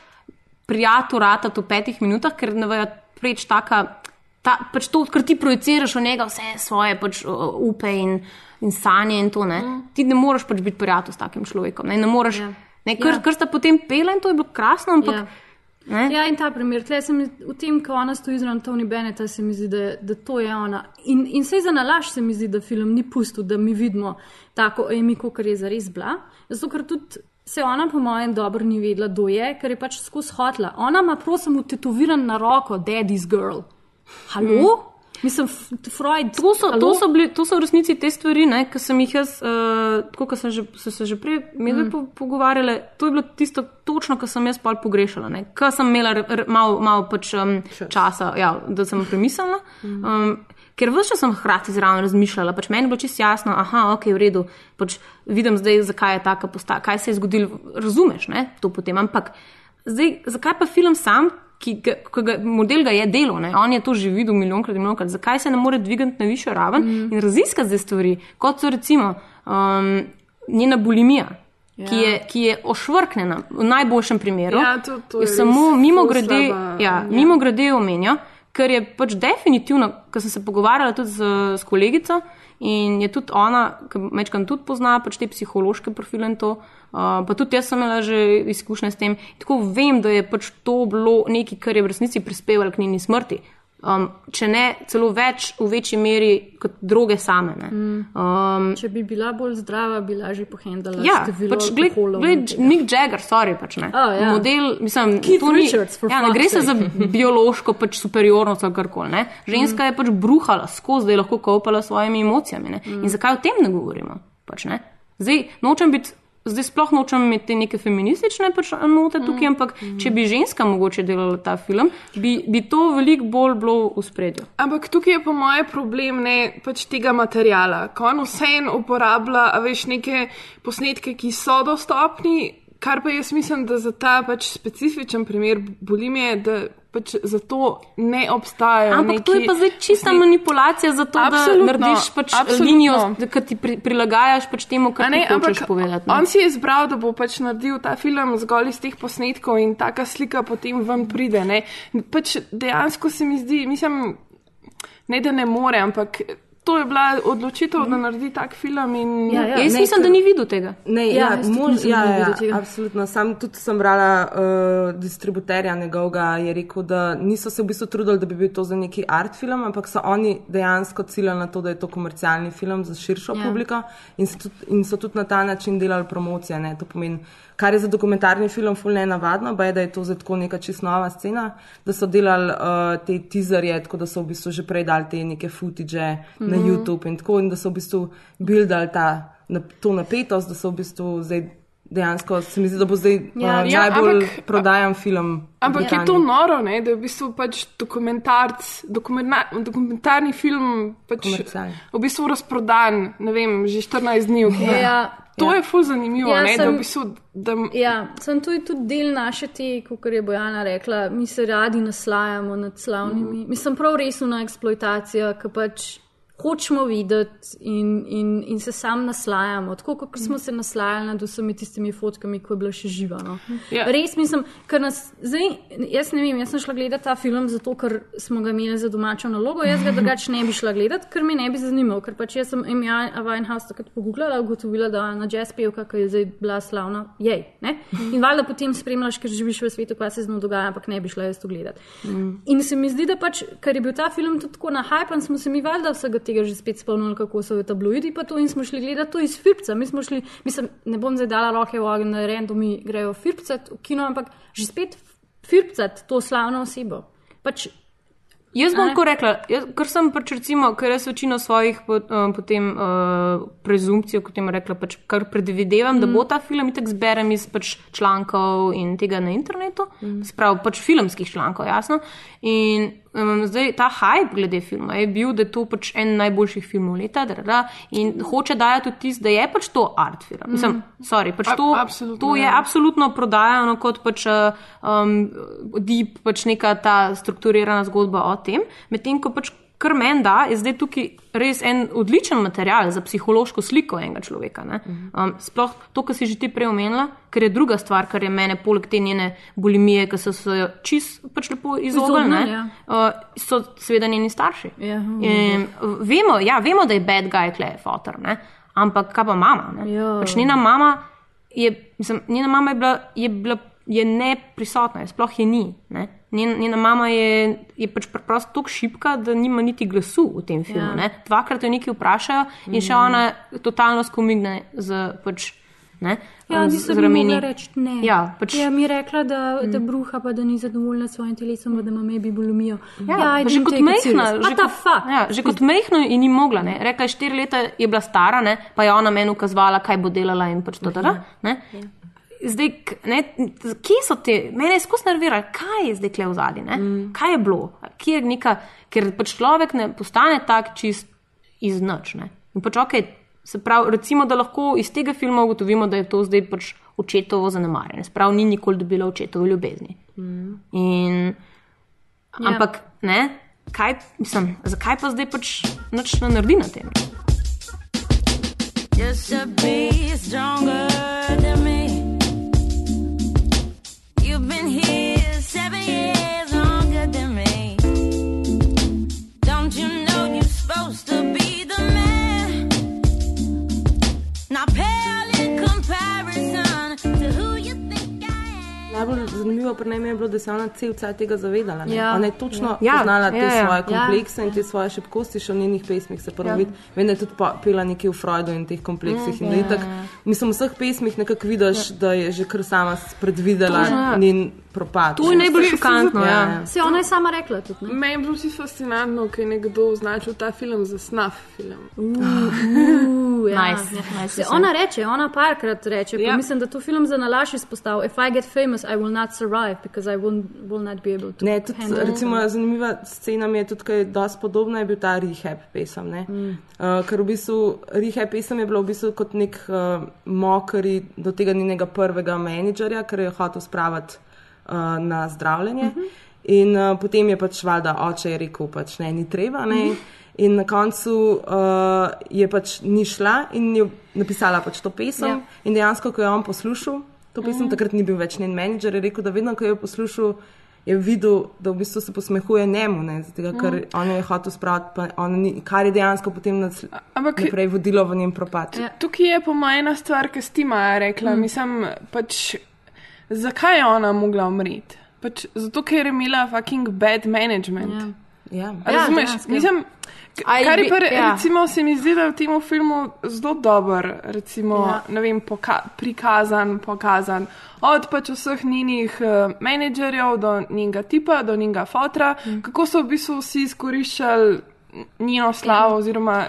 prijatu ratati v petih minutah, ker ne vejo preč taka. Ta, pač to, kar ti projiciraš v njega, vse svoje pač, uh, upe in, in sanje in to. Ne. Mm. Ti ne moreš pač biti prijatelj s takim človekom. Ne, ne moreš, Ja. yeah. ne, kar, Ja. yeah. kar sta potem pela in to je bilo krasno, ampak Ja. Ne? Ja, in ta primer, tle se mi, v tem, ko ona stoji zraven Tony Benneta, se mi zdi, da, da to je ona. In, in vse za nalaž se mi zdi, da film ni pustil, da mi vidimo tako Amy, kot je zares bila. Zato, ker tudi se ona, po mojem, dobro ni vedela, kdo je, ker je pač skozi hotla. Ona ima, prosim, utetoviran na roko, Daddy's Girl. Halo? Mm. Mislim, Freud. To so, halo? to, so bili, to so v resnici te stvari, ki sem jih jaz, uh, tako kot sem že, so se že prej mm. po, pogovarjali, to je bilo tisto točno, kar sem jaz pa pogrešala. Ker sem imela malo mal pač, um, časa, ja, da sem premislila. Mm. Um, ker vse čas sem hkrati zraven razmišljala, pač meni je bilo čisto jasno, aha, ok, v redu, pač vidim zdaj, zakaj je taka postava, kaj se je zgodilo, razumeš ne, to potem. Ampak zdaj, zakaj pa film sam? Ki ga, ki ga, model ga je delo, ne? on je to že videl milijonkrat in milijonkrat. Zakaj se ne more dvigati na višjo raven mm. in raziskati zdaj stvari, kot so recimo um, njena bulimija, ja. ki, je, ki je ošvrknjena v najboljšem primeru. Ja, to- to je samo mimo grede, ja, ja. mimo grede omenijo, ker je pač definitivno, ker sem se pogovarjala tudi z, s kolegico in je tudi ona, ki mečkam tudi pozna pač te psihološke profile in to. Uh, pa tudi jaz sem imela že izkušnje s tem. Tako vem, da je pač to bilo nekaj, kar je v resnici prispevalo k njeni smrti. Um, če ne celo več, v večji meri kot droge same. ne. Um, Če bi bila bolj zdrava, bi lažje pohendala. Ja, pač gled, gled. Mick Jagger, sorry, pač ne. Oh, ja. Model, mislim, Keith to ni- Richards, for ja, ne gre se za *laughs* biološko pač superiornost ali karkoli. ne. Ženska je pač bruhala skozi, da je lahko kopala s svojimi emocijami. Ne. In zakaj o tem ne govorimo? Pač, ne? Zdaj, nočem biti. Zdaj sploh nočem imeti te neke feministične pač note tukaj, ampak če bi ženska mogoče delala ta film, bi, bi to veliko bolj bilo v spredju. Ampak tukaj je po mojem problem ne pač tega materijala. Ko on vseeno uporablja, veš, neke posnetke, ki so dostopni, kar pa jaz mislim, da za ta pač specifičen primer bulimije, da pač zato ne obstajajo. Ampak to je neki pa zdaj čista manipulacija, zato da Absolutno, narediš pač absolutno. linijo, ki ti pri, prilagajaš pač temu, kar Ne, ti hočeš povedati. no. ne. on si je izbral, da bo pač naredil ta film zgolj iz teh posnetkov in taka slika potem ven pride. Ne. Pač dejansko se mi zdi, mislim, ne da ne more, ampak to je bila odločitev, da naredi tak film. In... Ja, ja. Jaz ne, mislim, da ni videl tega. Ne, Ja, ja, mož, ja, ja, tega. absolutno. Sam tudi sem brala uh, distributerja njegovega, je rekel, da niso se v bistvu trudili, da bi bil to za neki art film, ampak so oni dejansko ciljali na to, da je to komercialni film za širšo ja. publiko in so, tudi, in so tudi na ta način delali promocije. Ne? To pomeni, kar je za dokumentarni film ful ne navadno, pa je, da je to zdaj tako neka čist nova scena, da so delali uh, te teaserje, tako da so v bistvu že prej dali te neke footage mm -hmm. na YouTube in tako, in da so v bistvu buildali ta, na, to napetost, da so v bistvu zdaj dejansko se mi zdi, da bo zdaj Ja, uh, ja, najbolj ampak- prodajan film. Ampak je to noro, ne? da je v bistvu pač dokumentarc, dokumentar, dokumentarni film pač v bistvu razprodan, ne vem, že 14 dni. v kinah. Ja. To je ful zanimivo, Ja, ne? da sem- v bistvu. Da, Ja, sem to je tudi del naše te, kot je Bojana rekla, mi se radi naslajamo nad slavnimi. Mislim, prav resna eksploatacija, ki pač hočemo videti in, in, in se sam naslajamo. Tako kot smo se naslajali nad vsemi tistimi fotkami, ko je bila še živa. No. Ja. Res mislim, ker nas zdaj, jaz ne vem, jaz sem šla gledati ta film zato, ker smo ga imeli za domačo nalogo, jaz ga drugače ne bi šla gledati, ker me ne bi zanimal, ker pač jaz sem Amy Winehouse takrat pogooglala, ugotovila, da na jazz pevka, ki je zdaj bila slavna, jej. Ne? In valjda potem spremljaš, ker živiš v svetu, kaj se z njo dogaja, ampak ne bi šla jaz to gledati. In se mi zdi, da pač, ker je bil ta film tudi tako nahypan, smo se mi valjda vsega tega že spet spomnili, kako so tabloidi pa to in smo šli gledati to iz Firpca. Mi smo šli, mislim, ne bom zdaj dala roke v ogenj, da randomi grejo Firpcat v kino, ampak že spet Firpcat to slavno osebo. Pač, Jaz bom tako rekla, jaz, ker sem pač recimo, ker jaz večino svojih po, um, potem uh, prezumpcij, kot jim rekla, pač kar predvidevam, mm. da bo ta film itek zberem iz pač člankov in tega na internetu, mm. sprav pač filmskih člankov, jasno. In um, zdaj ta hype glede filma je bil, da je to pač en najboljših filmov leta, da, da, in hoče dajati vtis, da je pač to art film. Mislim, sorry, pač A- to, absolutno, to je ja. absolutno prodajano kot pač um, deep, pač neka ta strukturirana zgodba o tem, medtem ko pač kar meni da, je zdaj tukaj res en odličen material za psihološko sliko enega človeka. ne. Um, sploh to, kar si že ti prej omenila, ker je druga stvar, kar je mene poleg te njene bulimije, ki so se jo čist pač lepo izognili, ja. uh, so seveda njeni starši. Ja. In, uh, vemo, ja, vemo, da je bad guy kle fotor, ne? ampak kaj pa mama? Pač njena mama je, mislim, njena mama je bila, je bila je neprisotna, je sploh je ni. Ne? Njen, njena mama je, je pač preprosto tako šipka, da nima niti glasu v tem filmu. Ja. Ja. Dvakrat jo nekaj vprašajo in še ona totalno skomigne z pač. Ne, Ja, nisem mogla reči ne. Ja, pač, Ja, mi je rekla, da, da bruha, pa da ni zadovoljna s svojim telesom, da ima maybe bulimijo. Ja, I pa že kot mehna, že kot, ja, že kot mehna je ni mogla. Ne. Rekla je, štiri leta je bila stara, ne, pa je ona meni ukazovala, kaj bo delala in pač to. Da, ne. Zdaj, ne, kje so te, mene je skozi nerviralo, kaj je zdaj kle v zadnji, mm. kaj je bilo, kje je neka, ker pač človek ne postane tak čist iz noč. Ne. In pač ok, se pravi, recimo, da lahko iz tega filma ugotovimo, da je to zdaj pač očetovo zanemarjanje, sprav ni nikoli dobila očetove ljubezni. Mm. In, Ja. ampak, ne, kaj, mislim, zakaj pa zdaj pač nič ne naredi na tem? Just to be stronger than me. You've been here Najbolj zanimivo pri njej je bilo, da se je ona cel cel tega zavedala. ne. Ja. Ona je točno Ja. poznala te Ja, ja. svoje Ja. komplekse in te svoje šibkosti, še v njenih pesmih se prvo Ja. vidi. Vem, da je tudi pa- pela nekaj v Freudu in teh kompleksih. Mm, in da ja, itak, ja. mislim, v vseh pesmih nekako vidiš, da je že kar sama predvidela Točno, ja. njen propad. To je najbolj šokantno. Ja, Ja. ja. Se ona je sama rekla tudi. Ne? Meni je bilo čisto fascinantno, ker je nekdo označil ta film za snaf film. Uh, ja. Nice, ja. nice Se, ona reče, ona parkrat reče, Ja. ja. mislim, da to film za nalaš izpostavil. If I get famous, I will not survive because I will, will not be able to. Ne, tudi, handle it." recimo, zanimiva scena mi je tudi, ki je dosti podobna, je bil ta rehab pesem. Ne? Mm. Uh, ker v bistvu rehab pesem je bila v bistvu kot nek uh, mokri do tega njenega prvega menedžerja, ker je hotel spraviti uh, na zdravljenje. Mm -hmm. In uh, potem je pač valjda oče je rekel, pač ne, ni treba. Ne? Mm -hmm. In na koncu uh, je pač ni šla in je napisala pač to pesem. Ja. Ja. In dejansko, ko je on poslušal to pesem, mm. takrat ni bil več njen menedžer, je rekel, da vedno, ko je poslušal, je videl, da v bistvu se posmehuje njemu, ne, tega, ker mm. on jo je hotel spraviti, ni, kar je dejansko potem nas, Ampak naprej vodilo v njen propad. Ja. tukaj je po mojem ena stvar, ki si ti Maja rekla. Mm. Mislim, pač, zakaj je ona mogla umreti? Pač, zato, ker je imela fucking bad management. Ja. Ja. Razumeš? dejansko. Mislim, Aj kar je pa, ja. recimo, se mi zdi, da je v tem filmu zelo dober, recimo, Ja. ne vem, poka prikazan, pokazan. Od pač vseh njenih uh, menedžerjev do njenega tipa, do njenega fotra, mm. kako so v bistvu vsi izkoriščali njeno slavo oziroma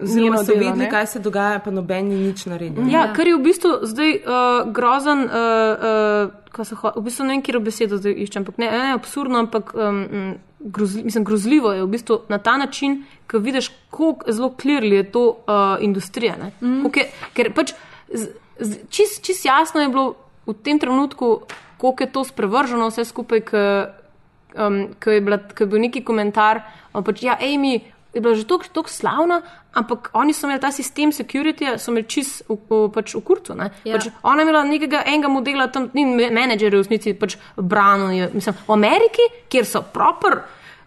Oziroma njeno so ne. kaj se dogaja, pa noben ni nič naredil. Ja, kar je v bistvu zdaj uh, grozen, uh, uh, ko se ho, v bistvu ne vem, kjer besedo zdaj iščem, ampak ne, ne absurdno, ampak um, grozli, mislim, grozljivo je v bistvu na ta način, ko vidiš, kako zelo klirli je to uh, industrija. Mm. Je, ker pač čist, čist jasno je bilo v tem trenutku, koliko je to sprevrženo vse skupaj, ko um, ko je, bila, ko je bil neki komentar, o, pač, ja, Amy je bila že tako slavna, ampak oni so imeli ta sistem security, so imeli čist v, v, pač v kurcu. ne. Ja. Pač, ona je imela nekega enega modela, tam ni menedžer v resnici pač branil. Mislim, v Ameriki, kjer so proper.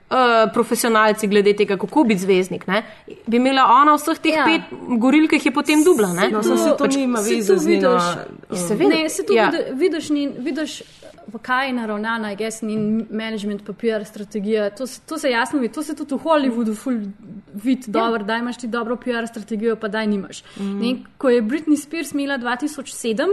Uh, profesionalci glede tega, kako biti zvezdnik, ne, bi imela ona vseh teh ja. Ja. pet goril, ki jih je potem dubla. Ne? No, se to nima se veze z njeno. vidiš- Seveda. Ne, se tu Ja. ja. vidiš, njen, vidiš, v kaj je naravnana, jaz njen management, papir, strategija. To, to se jasno vidi, to se tudi v Hollywoodu ful vidi Ja. dobro, da imaš ti dobro PR strategijo, pa da nimaš. Mm. Ne, ko je Britney Spears imela 2007.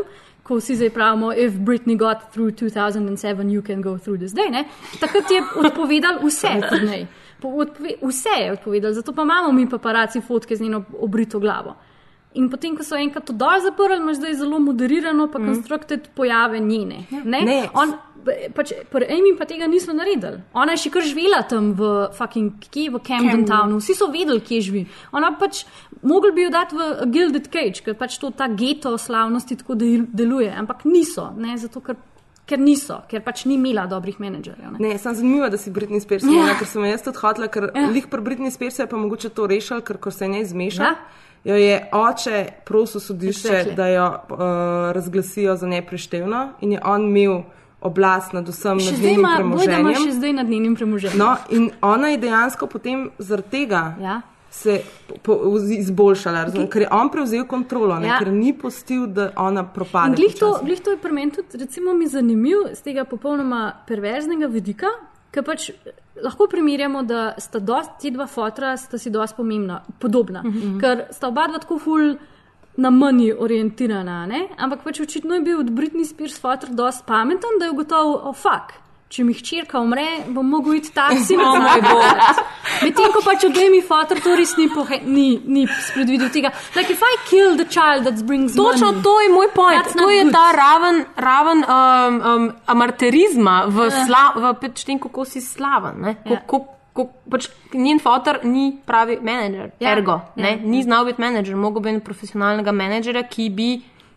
Ko vsi zdaj pravimo, if Britney got through 2007, you can go through this day. Ne? Takrat je odpovedal vse od njej. Po- Odpove, vse je odpovedal, zato pa imamo mi paparaci fotke z njeno obrito glavo. In potem, ko so enkrat to dol zaprli, imaš zdaj zelo moderirano, pa constructed pojave njene. Ne? Ne. On, pač, pri Amy pa tega niso naredili. Ona je še kar živela tam v, fucking, kje, v Camden Townu, vsi so vedeli, kje živi. Ona pač, mogli bi jo dati v Gilded Cage, ker pač to ta geto slavnosti tako del- deluje, ampak niso, ne, zato ker, ker niso, ker pač ni imela dobrih menedžerjev. ne. Ne, sem zanimiva, da si Britney Spears Ja. omenila, ker sem jaz tudi hotla, ker Ja. lih pri Britney Spears je pa mogoče to rešil, ker ko se ne zmeša. Ja. Jo je oče prosil sodišče, exactly. da jo uh, razglasijo za nepreštevno in je on imel oblast nad vsem, Še nad zdaj njenim ima, ima še premoženjem. zdaj nad njenim premoženjem. No, in ona je dejansko potem zaradi tega Ja. se po, izboljšala, razumem, ker je on prevzel kontrolo, ne, Ja. ker ni pustil, da ona propade. Glih to, glih to je pri meni tudi, recimo, mi zanimiv z tega popolnoma perverznega vidika, ker pač lahko primerjamo, da sta dost, ti dva fotra sta si dosti pomembna, podobna, mm -hmm. ker sta oba dva tako ful. Na manj orientirana, ne? ampak pač očitno je bil od Britney Spears fotor dosti pameten, da je ugotovil, oh, fuck, če mi hčerka umre, bom mogel iti taksi. *laughs* Oh moj bog. Medtem ko pač od Amy fotor to res ni, pohe, ni, ni spredvidel tega. Like, if I kill the child that brings Točno money, to je moj point. To je good. ta raven, raven um, um, amarterizma v, Ja. sla, v pač tem, kako si slaven. ne. Ko- Ja. Ko- Pač njen fotor ni pravi menedžer, Ja, ergo. ja. Ne, ni znal biti menedžer, mogel bi imeti profesionalnega menedžera, ki bi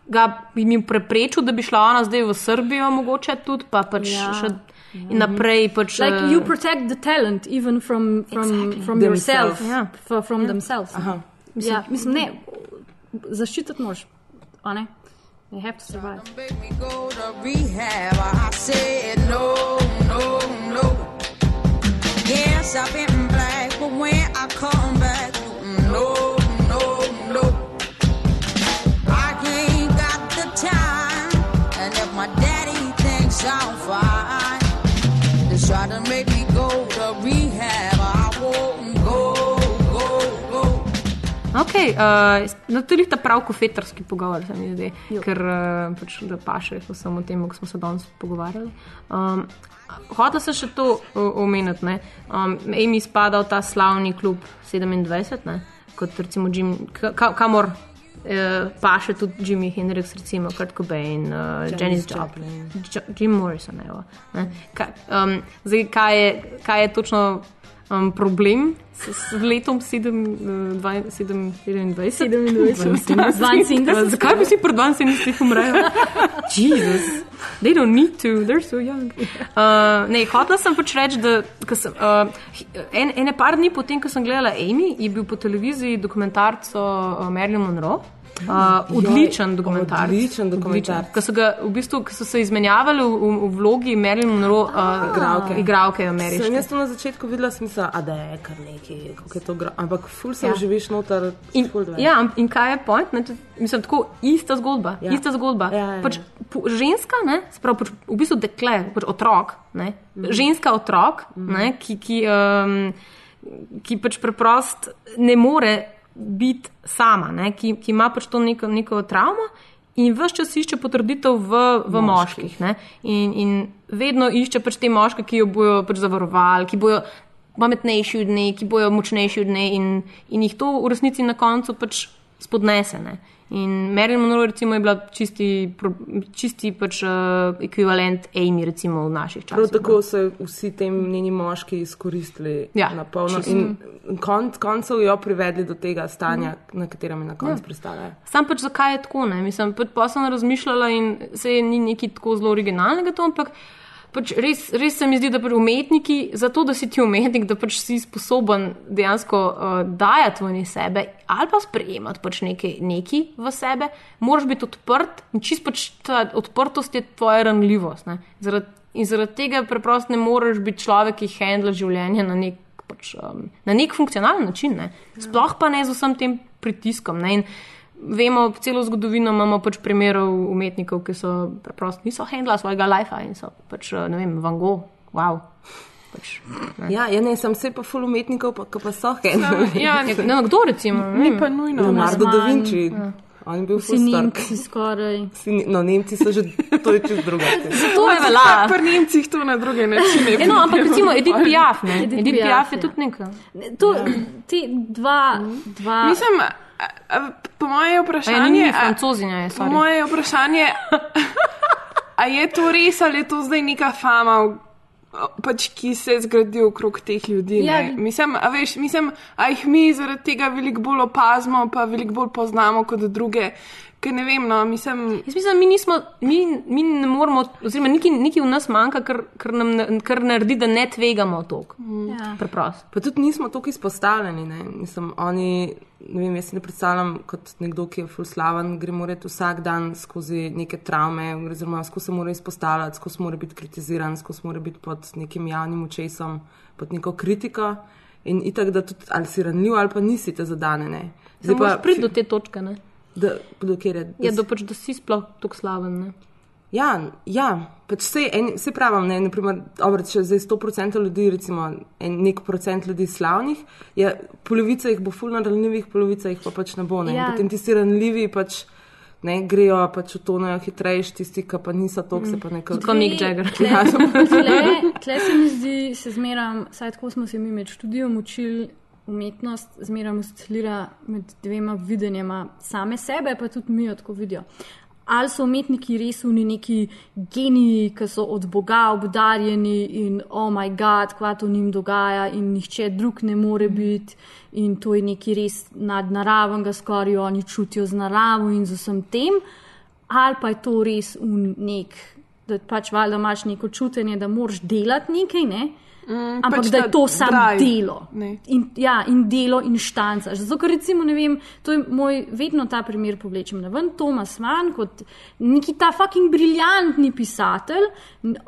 ga bi mi preprečil, da bi šla ona zdaj v Srbijo, mogoče tudi, pa pač Ja. še in naprej. Pač, Like eh, you protect the talent even from, from, Exactly. from yourself, Ja. f- from themselves. Aha. Mislim, ja, mislim, ne, zaščititi moraš. a ne? They have to survive. go to rehab. I said no, no, no. Yes, I've been black, but when I come back, no, no, no. I ain't got the time, and if my daddy thinks I'm fine, they try to make me go to rehab. I won't go, go, go. Ok, uh, no, to je ta prav kofetarski pogovor, se mi zdi, ker uh, pač, da paše vsem o tem, ko smo se danes pogovarjali. Um, Hotel sem še to omeniti. ne. Um, Amy spada v ta slavni klub 27, ne? kot recimo Jim, ka, ka- kamor eh, paše tudi Jimmy Hendrix, recimo Kurt Cobain, uh, Janis Joplin, Jo- Jim Morrison. Evo, ne. Ka, um, zdaj, kaj je, kaj je točno um, problem s, s letom 7, uh, 27? 72. Zakaj bi si pri 72 umrl? *laughs* Jezus. They don't need to, they're so young. Uh, ne, hotela sem pač reči, da sem, uh, en, ene par dni potem, ko sem gledala Amy, je bil po televiziji dokumentarc o o Marilyn Monroe. Uh, odličen dokumentarc. odličen dokumentarc. Ko so, ga, v bistvu, ko so se izmenjavali v, v, vlogi Marilyn Monroe, uh, Igralke. igralke Sem ameriške. jaz to na začetku videla, sem mislila, a da je kar nekaj, kako je to gra. Ampak ful se Ja. živiš noter. In, ja, in kaj je point? Ne, mislim, tako ista zgodba. Ja. Ja. Ista zgodba. Ja, ja, ja. Pač, po, ženska, ne, sprav, pač, v bistvu dekle, pač otrok, ne, mm. ženska otrok, mm. ne, ki, ki, um, ki pač preprost ne more biti sama, ne, ki, ki ima pač to neko, neko travmo. In vse čas išče potrditev v, v moških. moških ne? in, in vedno išče pač te moške, ki jo bojo pač zavarovali, ki bojo pametnejši od nje, ki bojo močnejši od nje in, in jih to v resnici na koncu pač spodnese. Ne. In Marilyn Monroe recimo, je bila čisti, čisti pač, uh, ekvivalent Amy recimo, v naših Prav časih. tako so vsi ti njeni moški izkoristili Ja, na polno čisto. in konc, koncev jo privedli do tega stanja, na katerem je na koncu Ja. pristala. Sam pač zakaj je tako, ne? Mislim, pač pa sem razmišljala in se je ni nekaj tako zelo originalnega to, ampak pač res, res se mi zdi, da pač umetniki, zato da si ti umetnik, da pač si sposoben dejansko uh, dajati v sebe ali pa sprejemati pač nekaj, nekaj v sebe, moraš biti odprt in čist pač ta odprtost je tvoja ranljivost. ne. Zaradi, in zaradi tega preprosto ne moreš biti človek, ki handla življenje na nek pač, um, na nek funkcionalen način. Ne? Sploh pa ne z vsem tem pritiskom. Ne? In vemo, celo zgodovino imamo pač primerov umetnikov, ki so preprosto niso handla svojega lifea in so pač, uh, ne vem, Van Gogh, wow. Pač, ne. Ja, ja ne, sem vse pa ful umetnikov, pa, pa so Ja, hendli. ja, no, kdo recimo? ne Ni pa nujno. Leonardo da Vinci. ja. On je bil Vsi. Nemci skoraj. Vsi Ne- No, Nemci so že, to je čez druga. *laughs* To je vela. Pri Nemcih to na druge načine. E, *laughs* no, ampak recimo Edith Piaf, ne? Edith Edith Piaf, Piaf je ja. tudi neka. To, te dva, dva Mislim, po moje A je vprašanje. ni a- francozinja, je, Po sorry. moje vprašanje, a je to res ali je to zdaj neka fama, pač, ki se zgradi okrog teh ljudi? Ja. Ja. Mislim, a, veš, mislim, a jih mi zaradi tega veliko bolj opazimo, pa veliko bolj poznamo kot druge. Ker ne vem, no, mislim. Jaz mislim, mi, nismo, mi, mi ne moramo, oziroma nekaj, nekaj v nas manjka, kar, kar nam na- kar naredi, da ne tvegamo toliko. Ja. Preprosto. Pa tudi nismo tako izpostavljeni. Ne? Mislim, oni, ne vem, jaz si ne predstavljam kot nekdo, ki je fulslaven, gre morat vsak dan skozi neke travme, oziroma skozi se mora izpostavljati, skozi mora biti kritiziran, skozi mora biti pod nekim javnim očesom, pod neko kritiko. In itak, da tudi ali si ranljiv ali pa nisi te zadane. Ne? Zdaj pa priti do te točke. Ne? Da, do kjer je. Ja, da, pač, da si sploh tako slaven. Ne? Ja, ja pač vse, en, vse pravim. Ne, naprimer, dobro, če zdaj 100% ljudi, recimo en nek procent ljudi slavnih, je, polovica jih bo fulno ranljivih, polovica jih pa pač ne bo. Ne. Ja. Potem tisti ranljivi pač. Ne, grejo pač v tonejo hitrejši, tisti, ki pa niso tako, se pa nekako. Kot Mick Jagger. Ja, *laughs* Tle, tle se mi zdi, se zmeram, saj tako smo se mi med študijem učili, umetnost zmeram oscilira med dvema videnjema same sebe, pa tudi mi jo tako vidijo. Ali so umetniki res v neki geniji, ki so od Boga obdarjeni in oh moj bog, kva to njim dogaja in nihče drug ne more biti in to je nekaj res nadnaravnega, skoraj oni čutijo z naravo in z vsem tem, ali pa je to res v nek, da pač valjda imaš neko čutenje, da moraš delati nekaj, ne? Mm, Ampak pač da je to samo delo. ne. In, ja, in delo in štanca. Zato, ker recimo, ne vem, to je moj, vedno ta primer povlečem na ven, Tomas Mann, kot neki ta fucking briljantni pisatelj.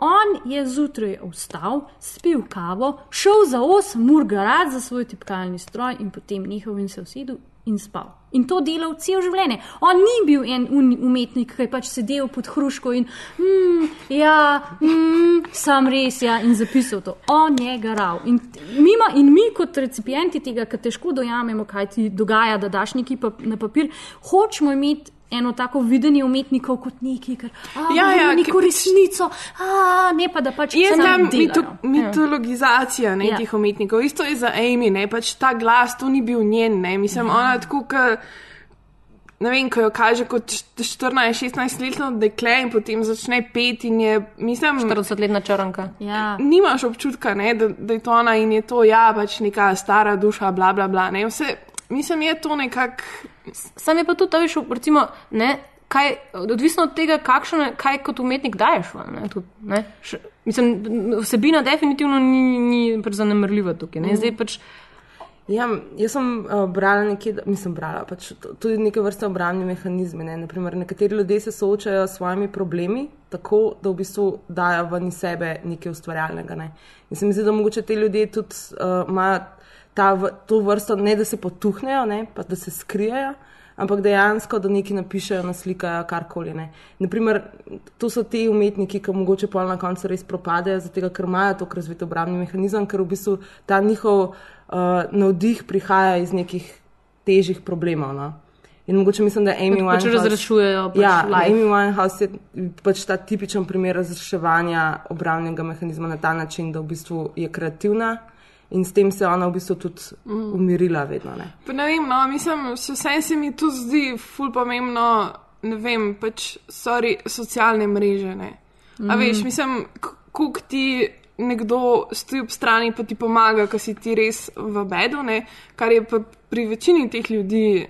On je zjutraj vstal, spil kavo, šel za 8 ur garad za svoj tipkalni stroj in potem nehal in se usedel in spal. In to delal cel življenje. On ni bil en umetnik, ki je pač sedel pod hruško in mm, ja, mm, sam res ja in zapisal to. On je garal. In, mima, in mi kot recipienti tega, ki težko dojamemo, kaj ti dogaja, da daš neki pa, na papir, hočemo imeti. Eno tako videnje umetnikov kot neki, ker Ja, imajo ja, neko ki- resnico, a, ne pa da pač Je samo ta delajo. mito, Ja. mitologizacija nekih ja. umetnikov. Isto je za Amy, ne pač ta glas, to ni bil njen, ne mislim, ja. ona tako, k, ne vem, ko jo kaže kot 14-16 letno dekle in potem začne peti in je, mislim, 40-letna črnka. Ja. Nimaš občutka, ne, da, da je to ona in je to, ja, pač neka stara duša, bla, bla, bla. Ne, vse, mislim, je to nekako. Sam je pa tudi, a veš, recimo, ne, kaj, odvisno od tega, kakšno, je- kaj kot umetnik daješ. ven, Ne, tudi, ne. Še, mislim, vsebina definitivno ni, ni pač zanemrljiva tukaj. Ne. Zdaj pač, Ja, jaz sem uh, brala nekje, da- mislim, brala pač tudi neke vrste obrambne mehanizme. Ne? Naprimer, nekateri ljudje se soočajo s svojimi problemi tako, da v bistvu dajo ven iz sebe nekaj ustvarjalnega. Ne? In se mi zdi, da mogoče te ljudje tudi uh, imajo ta, v- to vrsto, ne da se potuhnejo, ne? pa da se skrijejo. Ampak dejansko, da nekaj napišejo, naslikajo, karkoli. ne. Naprimer, to so ti umetniki, ki mogoče pol na koncu res propadejo, zato ker imajo tako razvit obrambni mehanizem, ker v bistvu ta njihov uh, navdih prihaja iz nekih težjih problemov. No. In mogoče mislim, da Amy Pač Winehouse. razrešujejo pač ja, life. Amy Winehouse je pač ta tipičen primer razreševanja obrambnega mehanizma na ta način, da v bistvu je kreativna In s tem se je ona v bistvu tudi Mm. umirila, vedno. Ne. Pa ne vem, no, mislim, še vsem se mi tu zdi ful pomembno, ne vem, pač sorry, socialne mreže. Ne. A Mhm. veš, mislim, kako ti nekdo stoji ob strani, pa ti pomaga, ker si ti res v bedu, ne, kar je pa pri večini teh ljudi,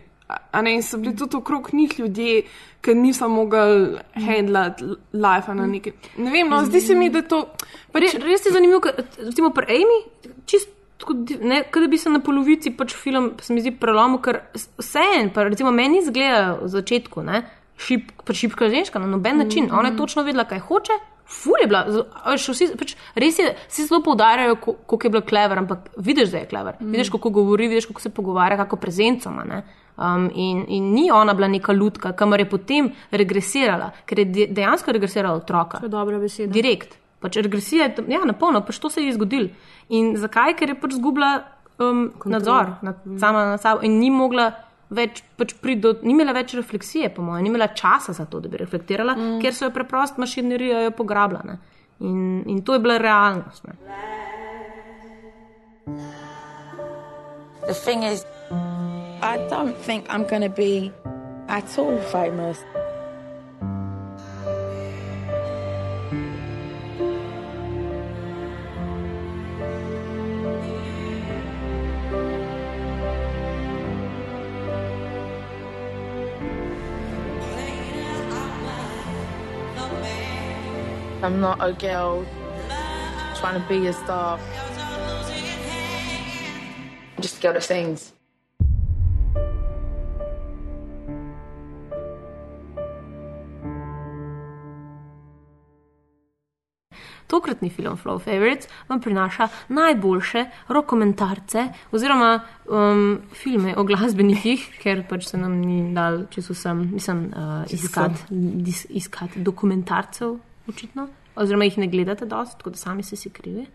a- ne, so bili tudi okrog njih ljudje, ki niso mogli handlati life na neki. Ne vem, no, zdi se mi, da to. Pač, res, res je zanimivo, recimo pri Amy, čist. tako di- Ne, kot da bi se na polovici pač film, se mi zdi, prelomil, ker s- vseeno, pa recimo meni izgleda v začetku, ne, šip, pač šipka ženska na noben način. Mhm. Ona je točno vedela, kaj hoče, ful je bila. veš, Vsi, pač, res je, vsi zelo poudarjajo, ko- koliko je bila klever, ampak vidiš, da je klever. Mhm. Vidiš, kako govori, vidiš, kako se pogovarja, kako prezencoma. Ne. Um, in, in ni ona bila neka lutka, kamor je potem regresirala, ker je de- dejansko regresirala otroka. To je dobra beseda. Direkt. Pač regresija je, ja, na polno, pač to se je zgodilo. In zakaj? Ker je pač izgubila um, nadzor nad, sama nad sabo in ni mogla več pač priti do, ni imela več refleksije, po mojem, ni imela časa za to, da bi reflektirala, mm. ker so jo preprosto mašinerija. Ne. In, in to je bila realnost. Ne. The thing is, I don't think I'm going to be at all famous. I'm not a girl trying to be a star. I'm just a girl that sings. Tokratni film Flow Favorites vam prinaša najboljše rokomentarce oziroma um, filme o glasbenikih, *laughs* ker pač se nam ni dal, če so sem, mislim, uh, Čisto iskat, dis, iskat dokumentarcev, očitno, oziroma jih ne gledate dosti, tako da sami ste si krivi.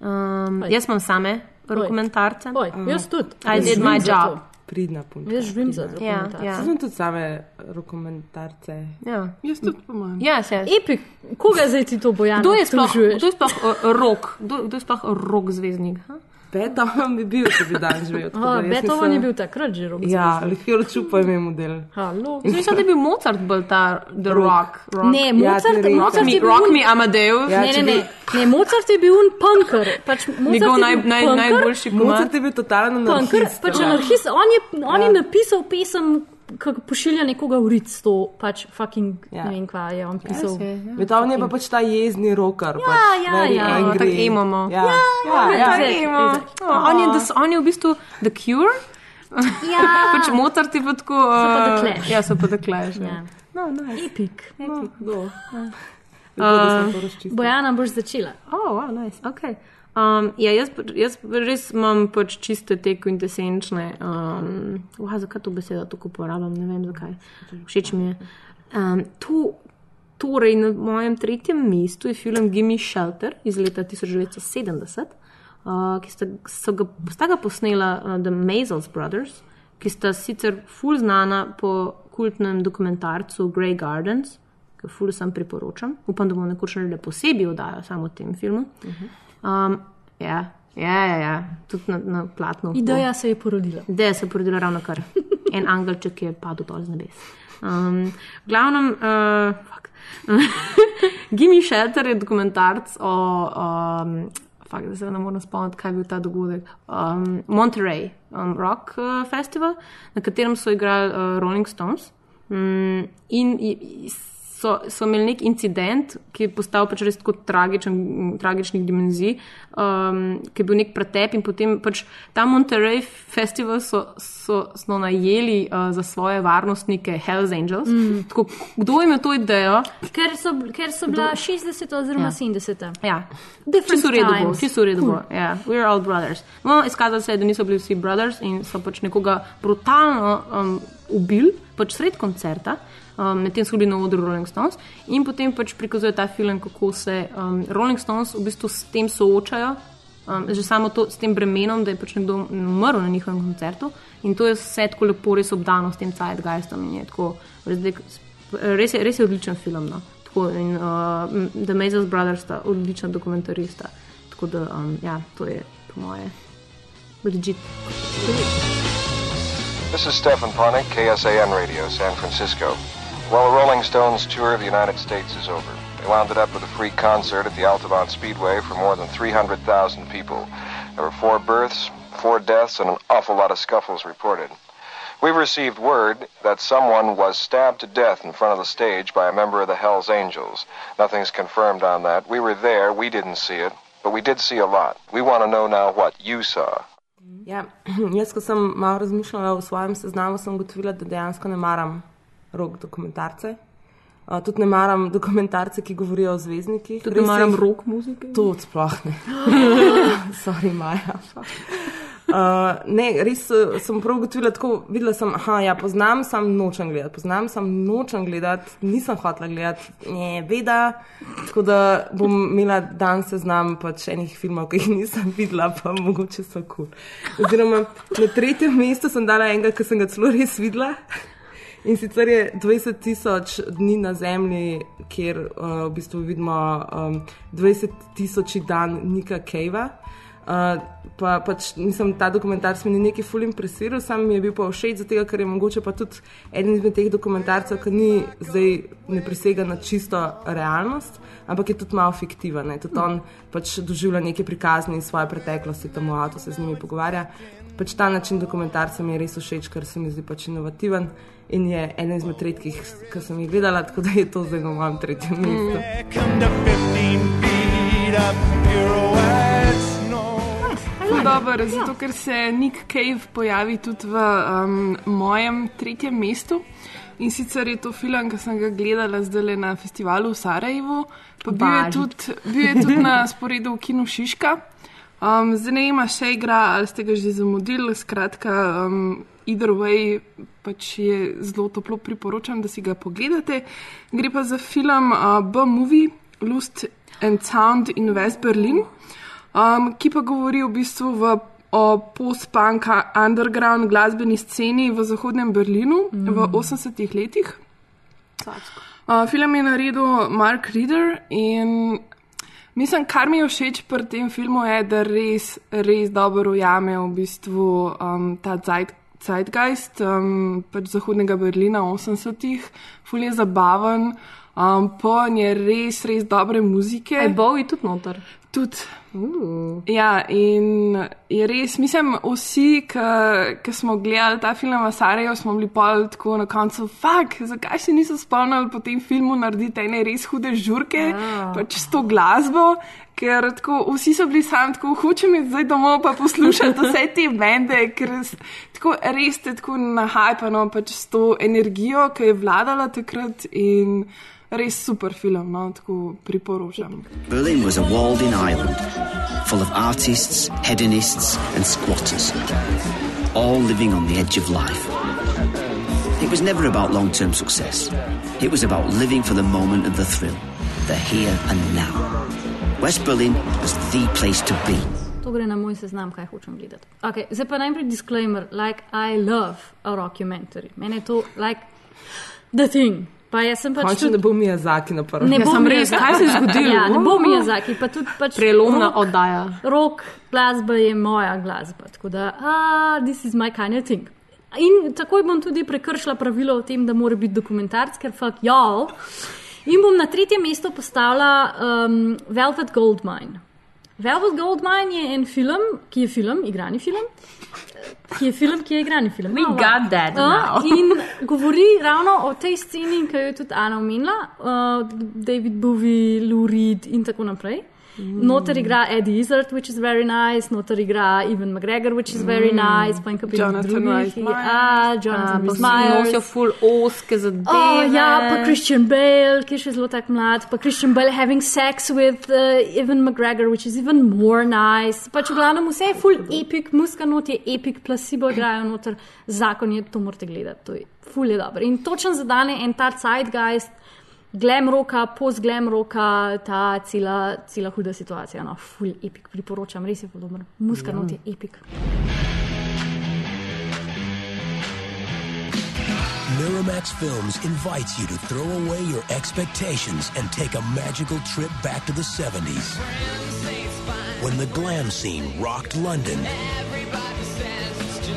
Um, Oj. jaz imam same dokumentarce. Oj, jaz tudi. I Jaz did živim my za job. to. Pridna punčka. Jaz živim za pridna. Ja, dokumentarce. ja. Jaz sem tudi same dokumentarce. Ja. Jaz tudi pomagam. Yes, yes. Epik, koga zdaj ti to bojano? Kdo je sploh, kdo je sploh uh, rok, kdo, kdo je sploh rok zvezdnik? Ha? Beethoven bi bil, če bi danes živel. tako A, da Beethoven nisem- je bil takrat že rok. Ja, Lihiro Čupa je imel model. Halo. Mislim, da je bil Mozart bolj ta The Rock. Rock. Ne, Ja, Mozart, res. Mozart Me, je bil rock me Amadeus. Ja, Ne, ne, bi- ne, ne, Mozart je bil un punker. Pač Mozart Njegov je naj, bil naj, punker, najboljši komad. Mozart je bil totalen Punker, anarhist. pač ja. anarhist. On je, on je Ja. napisal pesem, pošilja nekoga v rit to, pač fucking, Ja. ne vem kva je on pisal. Beethoven je pa pač ta jezni roker. Ja, pač, ja, ja. angry. Tako imamo. Ja, ja, ja, ja. ja. Ja, emo. Oh. On, je, the- on je v bistvu The Cure. Ja. *laughs* pač Mozart je pa tako. So pa The uh, Clash. Ja, so pa The Clash. Ja. Ja. No, nice. Epik. No. Uh, da smo to razčistili. Bojana boš začela. Oh, wow, nice. okay. Um, ja, jaz, jaz res imam pač čiste te kvintesenčne. Um, wow, zakaj to besedo tako uporabljam? Ne vem zakaj. Všeč mi je. Um, to, torej, na mojem tretjem mestu je film Gimme Shelter iz leta 1970, uh, ki sta, so ga, sta ga posnela uh, The Maisels Brothers, ki sta sicer ful znana po kultnem dokumentarcu Grey Gardens, ki ga ful sem priporočam. Upam, da bomo nekoč naredili posebej oddajo samo o tem filmu. Um, ja, ja, ja, ja, tudi na, na platnu. Ideja se je porodila. Ideja se je porodila ravno kar. En angelček je padel dol z nebes. Um, v glavnem, uh, fuck. *laughs* Gimme Shelter je dokumentarc o, um, fuck, da se ne morem spomniti, kaj je bil ta dogodek. Um, Monterey um, Rock uh, Festival, na katerem so igrali uh, Rolling Stones. Um, in i- i- so, so imeli nek incident, ki je postal pač res tako tragičen, tragičnih dimenzij, um, ki je bil nek pretep in potem pač ta Monterey Festival so, so, so najeli uh, za svoje varnostnike Hells Angels. Mm. Tako, kdo jim je to idejo? Ker so, ker so bila 60 oziroma Ja. 70. Ja. Čisto v redu bo, čisto v redu bo. Cool. Ja, we're all brothers. No, izkazalo se je, da niso bili vsi brothers in so pač nekoga brutalno um, ubili, pač sred koncerta. Um, Medtem so bili na odru Rolling Stones in potem pač prikazuje ta film, kako se um, Rolling Stones v bistvu s tem soočajo, um, že samo to, s tem bremenom, da je pač nekdo umrl na njihovem koncertu in to je vse tako lepo res obdano s tem Zeitgeistom in je tako res, res, je, res je odličen film. No. Tako, in uh, The Mazes Brothers sta odlična dokumentarista. Tako da, um, ja, to je po moje Legit. This is Stefan Ponik, KSAN Radio, San Francisco. Well, the Rolling Stones tour of the United States is over. They wound it up with a free concert at the Altamont Speedway for more than 300,000 people. There were four births, four deaths, and an awful lot of scuffles reported. We've received word that someone was stabbed to death in front of the stage by a member of the Hells Angels. Nothing's confirmed on that. We were there, we didn't see it, but we did see a lot. We want to know now what you saw. Ja, *clears throat* jaz, ko sem malo razmišljala o svojem seznamu, sem ugotovila, da dejansko ne maram rok dokumentarce. Uh, tudi ne maram dokumentarce, ki govorijo o zvezdnikih. Tudi ne maram rock muzike. To sploh ne. *laughs* Sorry, Maja. Uh, ne, res uh, sem prav ugotovila, tako videla sem, da ja, poznam, sam nočem gledati, poznam, sam nočem gledati, nisem hotela gledati, ne veda. Tako da bom imela dan seznam pač enih filmov, ki jih nisem videla, pa mogoče so kul. Cool. Oziroma, na tretjem mestu sem dala enega, ki sem ga celo res videla. In sicer je 20 tisoč dni na Zemlji, kjer uh, v bistvu vidimo um, 20 tisoči dan Nika Kejva. Uh, pa, pač nisem ta dokumentarc mi nekaj ful impresiral, sam mi je bil pa všeč, zato ker je mogoče pa tudi eden izmed teh dokumentarcev, ki ni zdaj ne presega na čisto realnost, ampak je tudi malo fiktiven. Tudi on pač doživlja neke prikazne iz svoje preteklosti, tam v avtu se z njimi pogovarja. Pač ta način dokumentarca mi je res všeč, ker se mi zdi pač inovativen in je eden izmed redkih, ki sem jih gledala, tako da je to zdaj na mojem tretjem mestu. Ful dobro, zato ker se Nick Cave pojavi tudi v um, mojem tretjem mestu. In sicer je to film, ki sem ga gledala zdaj na festivalu v Sarajevu, pa bil je, tudi, bil je tudi na sporedu v Kinu Šiška. Um, zdaj ne ima še igra, ali ste ga že zamudili, skratka, um, either way, pač je zelo toplo priporočam, da si ga pogledate. Gre pa za film uh, B-Movie, Lust and Sound in West Berlin um, ki pa govori v bistvu v, o post-punk underground glasbeni sceni v Zahodnem Berlinu mm. v 80-ih letih. Uh, film je naredil Mark Reeder in mislim, kar mi je všeč pri tem filmu, je, da res, res dobro ujame v bistvu um, ta zeit, zeitgeist um, pač Zahodnega Berlina 80-ih, ful je zabaven. Um, Pojem je res, res dobre muzike. Je Bowie tudi noter. Tudi. Uh. Ja, in je res, mislim, vsi, ki smo gledali ta film v Sarajevo, smo bili pol tako na koncu, fuk, zakaj se niso spomnili po tem filmu narediti ene res hude žurke, ja. pač s to glasbo. Ker tako, vsi so bili sami tako, hočem iti zdaj domov pa poslušati *laughs* vse te bende, ker tako, res ste tako nahajpano pač s to energijo, ki je vladala takrat in res super film, no, tako priporočam. Berlin was a walled in island, full of artists, hedonists, and squatters, all living on the edge of life. It was never about long term success, it was about living for the moment and the thrill, the here and now. West Berlin was the place to be. To gre na moj seznam, kaj hočem gledati. Okay, zdaj pa najprej disclaimer, like I love a documentary. Mene je to like the thing. Pa jaz sem pač. Končno tudi- ne bo mi jazaki na prvem. Ne Ja, bo sem mi res, kaj se je zgodilo? Ja, ne bo mi jazaki, pa tudi pač. Prelomna rock- oddaja. Rock glasba je moja glasba, tako da, ah, this is my kind of thing. In takoj bom tudi prekršila pravilo o tem, da mora biti dokumentarc, ker fuck y'all. In bom na tretje mesto postavila um, Velvet Goldmine. Velvet Goldmine je en film, ki je film, igrani film. Ki je film, ki je igrani film. We got that now. *laughs* In govori ravno o tej sceni, ki jo je tudi Ana omenila, uh, David Bowie, Lou Reed in tako naprej. Mm. Noter igra Eddie Izzard, which is very nice, noter igra Ivan McGregor, which is very Mm. nice, pa in kapitän Jonathan Meyers. Ah, Jonathan Rhys Meyers. Nosijo full oske zadeve. Oh, ja, pa Christian Bale, ki je še zelo tak mlad, pa Christian Bale having sex with uh, Evan McGregor, which is even more nice. Pač v glavnem vse je full epic, muska not je epic, placebo igrajo noter, zakon je, to morate gledati, to je full je dobro. In točen zadane en ta zeitgeist, glam roka, post glam roka, ta cela, cela huda situacija, no, full epic, priporočam, res je podobno. Muska not je epic. Miramax Films invites you to throw away your expectations and take a magical trip back to the 70s. When the glam scene rocked London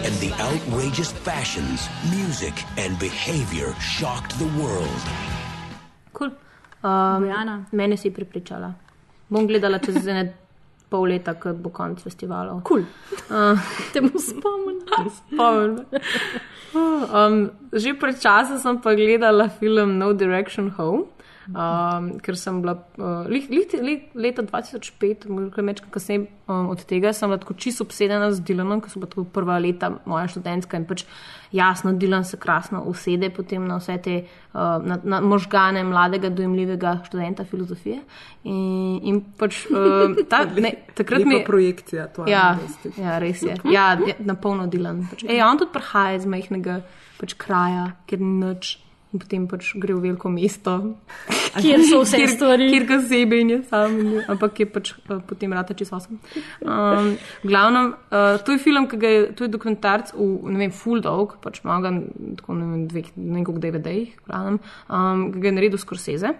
and the outrageous fashions, music, and behavior shocked the world. Cool. Um, mene si pripričala. Bom gledala čez *laughs* ene pol leta, ko bo konc festivalov. Cool. Uh, Te mu spomnim. spomnim. Um, že pred časom sem pa gledala film No Direction Home. Um, ker sem bila uh, lih, lih, lih, leta 2005, morda več kasneje um, od tega, sem bila tako čisto obsedena z Dilanom, ker so bila to prva leta moja študentska in pač jasno, Dilan se krasno usede potem na vse te uh, na, na možgane mladega, dojemljivega študenta filozofije. In, in pač uh, ta, *laughs* ne, takrat mi Lepa projekcija tvoja Ja, ja, res je. *laughs* Ja, na polno Dilan. Pač. Ej, on tudi prihaja iz majhnega pač, kraja, kjer ni nič. Potem pač gre v veliko mesto, *laughs* Kjer so vse kjer, stvari. Kjer ga zebe in je sam, in je, ampak je pač uh, potem rata čisto osem. Um, glavno, uh, to je film, ki ga je, to je dokumentarc v, ne vem, full dog, pač malo ga, tako ne vem, dveh, ne vem koliko DVD-jih, glavnem, um, ki ga je naredil Scorsese.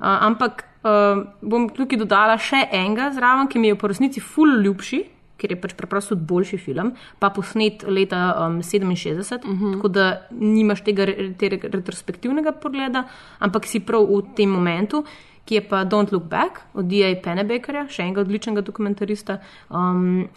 Uh, ampak uh, bom tukaj dodala še enega zraven, ki mi je po resnici full ljubši, ker je pač preprosto boljši film, pa posnet leta um, 67, uh -huh. tako da nimaš tega tega retrospektivnega pogleda, ampak si prav v tem momentu. Ki je pa Don't Look Back od D.A. Pennebakerja, še enega odličnega dokumentarista, um,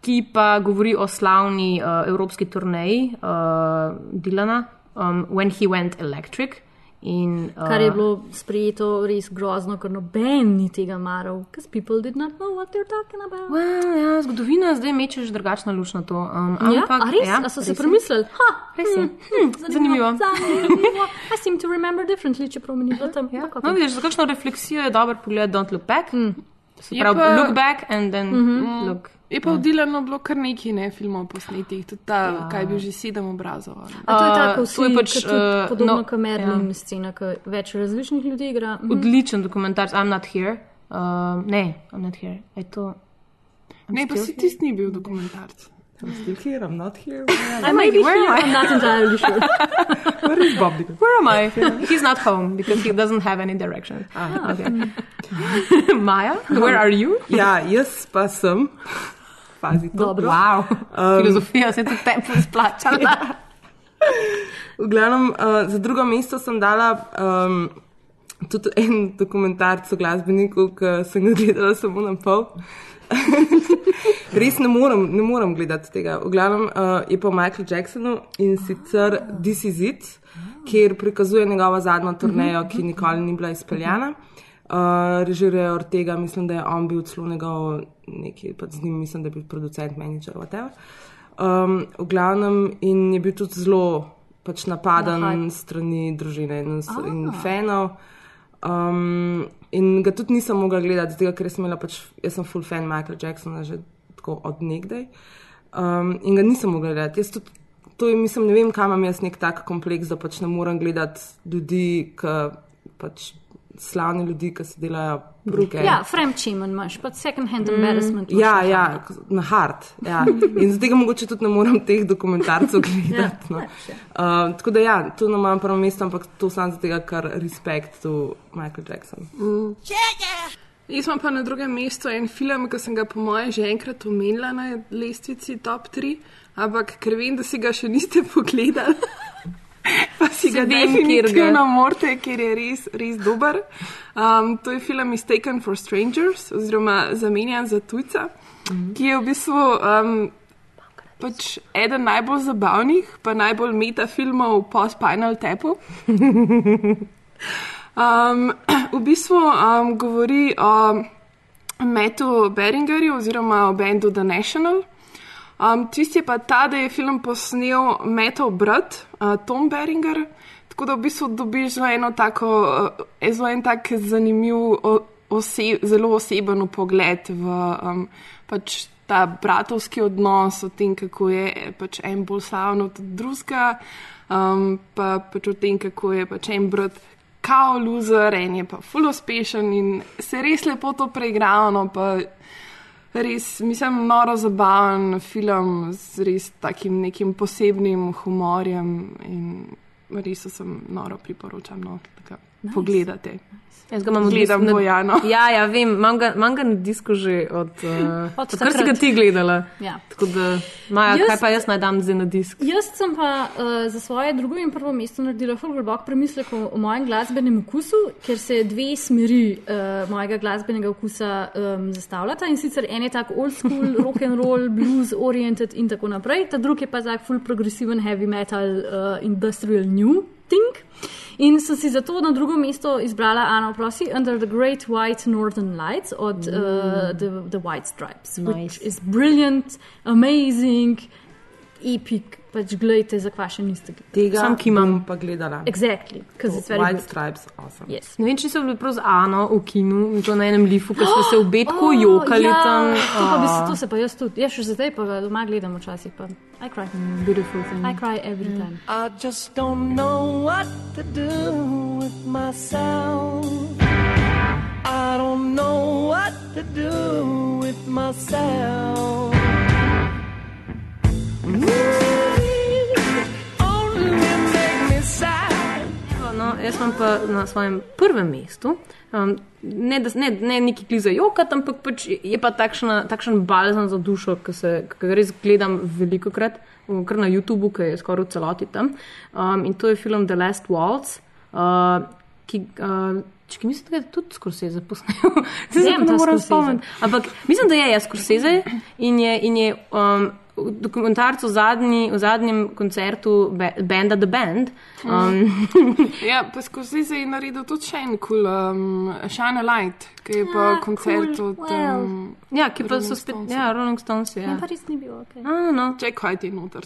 ki pa govori o slavni uh, evropski turneji uh, Dilana, um, When He Went Electric. In, uh, Kar je bilo sprejeto res grozno, ker noben ni tega maral, because people did not know what they're talking about. Well, ja, zgodovina zdaj meče že drugačno luč na to. Um, Ja, ampak, a res? Ja, A so se premislili? Ha, Res je. hm, hm, Zanimivo. *laughs* zanimivo. I seem to remember differently, čeprav mi ni bilo tam. Ja, No, vidiš, za kakšno refleksijo je dober pogled Don't Look Back. Mm. Se pravi, pa- look back and then mm. -hmm. look. Je pa v Dilanu bilo kar nekaj ne, filmov posnetih, tudi ta, Ja. ja. kaj je bil že sedem obrazov. ali. A to je Uh, tako, je vsi, pač, pač, tudi, uh, podobno no, kot Merlin ja. scena, ki več različnih ljudi igra. Mhm. Odličen dokumentarc, I'm not here. Um, ne, I'm not here. Je to. I'm Ne, pa si tisti ni bil dokumentarc. I'm still here, I'm not here. *laughs* I might be Where am here, I? I'm not entirely *laughs* sure. Where is Bob Dylan? Where am I? *laughs* He's not home because he doesn't have any direction. Ah, okay. Maja, where are you? Ja, jaz pa sem. Pazi to. Dobro. Wow. Um, Filozofija se je tudi tebi *laughs* splačala. *laughs* V glavnem, uh, za drugo mesto sem dala um, tudi en dokumentarc o glasbeniku, ki sem ga gledala samo na pol. *laughs* Res ne morem, ne morem gledati tega. V glavnem uh, je pa o Michaelu Jacksonu in sicer This Is It, kjer prikazuje njegovo zadnjo turnejo, ki nikoli ni bila izpeljana. Uh, Režiruje Ortega, mislim, da je on bil celo njegov, neki, pa z njim mislim, da je bil producent, manager, whatever. Um, v glavnem in je bil tudi zelo pač napaden Na strani družine in, Ah. in fanov. Um, in ga tudi nisem mogla gledati, zato ker sem imela pač, jaz sem full fan Michaela Jacksona že tako od nekdaj. Um, in ga nisem mogla gledati. Jaz tudi, to je, mislim, ne vem, kam imam jaz nek tak kompleks, da pač ne morem gledati ljudi, ki pač slavni ljudi, ki se delajo bruke. Ja, fremčimen imaš, pa second hand embarrassment. imaš Ja, ja, hard. na hard. Ja. In zato tega mogoče tudi ne morem teh dokumentarcev *laughs* gledati. No. Uh, tako da ja, to na mojem prvem mestu, ampak to samo zato, ker respekt to Michael Jackson. Mm. Jaz imam pa na drugem mestu en film, ki sem ga po mojem že enkrat omenila na lestvici top 3, ampak ker vem, da si ga še niste *laughs* pogledali. *laughs* Pa si ga definitivno morate, ker je res, res dober. Um, to je film Mistaken for Strangers, oziroma Zamenjan za tujca, Mhm. ki je v bistvu um, pač eden najbolj zabavnih, pa najbolj meta filmov po Spinal Tapu. *laughs* Um, v bistvu um, govori o Metu Beringerju oziroma o bendu The National. Um, Tvist je pa ta, da je film posnel Metov brat, uh, Tom Beringer, tako da v bistvu dobiš zelo eno tako, uh, zelo en tak zanimiv, ose, zelo oseben pogled v um, pač ta bratovski odnos, o tem, kako je pač en bolj slavno od drugega, um, pa pač o tem, kako je pač en brat kao loser, en je pa full uspešen in se res lepo to preigrano, pa res, mislim, noro zabaven film z res takim nekim posebnim humorjem in res sem noro priporočam. No, taka nice. pogledate. Jaz ga imam Gledam na- Bojano. Ja, ja, vem, imam ga, imam ga na disku že od. Uh, Od odkar si ga ti gledala. Ja. Tako da, Maja, Jaz- kaj pa jaz naj dam zdaj na disk? Jaz sem pa uh, za svoje drugo in prvo mesto naredila zelo globok premislek o, o mojem glasbenem okusu, ker se dve smeri uh, mojega glasbenega okusa um, zastavljata in sicer en je tak old school, *laughs* rock and roll, blues oriented in tako naprej, ta drugi je pa tak full progressiven heavy metal, uh, industrial new thing. In sem si zato na drugo mesto izbrala Ana Prosi, Under the Great White Northern Lights od uh, the, the White Stripes, nice. which is brilliant, amazing, epic. Pač gledajte, zakaj še niste gledali. Tega Sam kimam. bom pa gledala. Exactly, because it's very White good. Stripes, awesome. Yes. Ne vem, če so bili prav z Ano v kinu, in to na enem lifu, ker smo se *gasps* obe tako jokali ja, tam. To, pa bi se, Ah. to se pa jaz tudi. Ja, še zdaj pa ga doma gledam včasih. Pa. I cry. Beautiful thing. I cry every time. I just don't know what to do with myself. I don't know what to do with myself. Sad. No, jaz sem pa na svojem prvem mestu. Um, ne, da, ne, ne neki kliza joka, ampak pač je pa takšna, takšen balzam za dušo, ki se ki ga res gledam veliko krat, kar na YouTubu, ki je skoraj v celoti tam. Um, in to je film The Last Waltz, uh, ki. Uh, Če mislim, da je tudi Scorsese posnel, *laughs* zdaj se ne morem Scorsese. spomniti. Ampak mislim, da je, je Scorsese in je, in je um, v dokumentarcu zadnji, v zadnjem koncertu Ba- Banda The Band. Um, *laughs* Ja, pa skozi se je naredil tudi še en kul, cool, um, Shine a Light, ki je pa Ah, koncert cool, od. well. Um, Ja, ki pa so spet, ja, Rolling Stones. Ja, Ja, pa res ni bil ok. ah, no. Jack White je noter.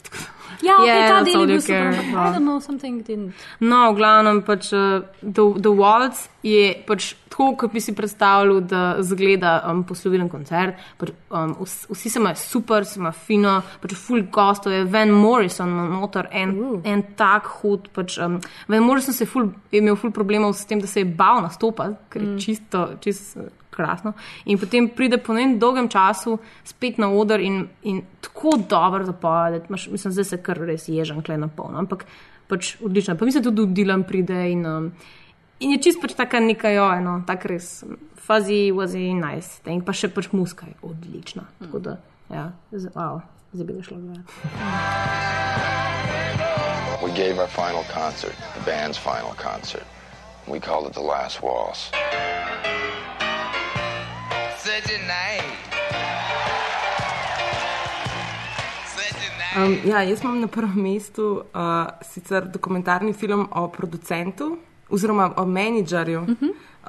Ja, okay, Yeah, ta del je bil super. I don't know, something didn't. no, v glavnem pač uh, The, the Waltz je pač tako, kot bi si predstavljal, da zgleda um, poslovilen koncert. Pač, um, vs, vsi se imajo super, se imajo fino, pač full gostov je Van Morrison noter, en, uh. en tak hud. Pač, um, Van Morrison se je, ful, je imel ful problemov s tem, da se je bal nastopati, ker je mm. čisto, čisto eh, krasno. In potem pride po enem dolgem času spet na oder in, in tako dobro zapovedati. Imaš- Mislim, zdaj se kar res ježem, klej na polno. Ampak pač odlično. Pa mislim, tudi Dylan pride in, um, in je čist pač taka neka jo, eno, tak res fuzzy, wazy, nice. thing. Pa še pač muska je odlična. Tako da, ja, z, wow, zdaj bi ga šlo gledati. We gave our final concert, the band's final concert. We called it The Last Waltz. Um, ja, jaz imam na prvem mestu uh, sicer dokumentarni film o producentu oziroma o menedžerju um,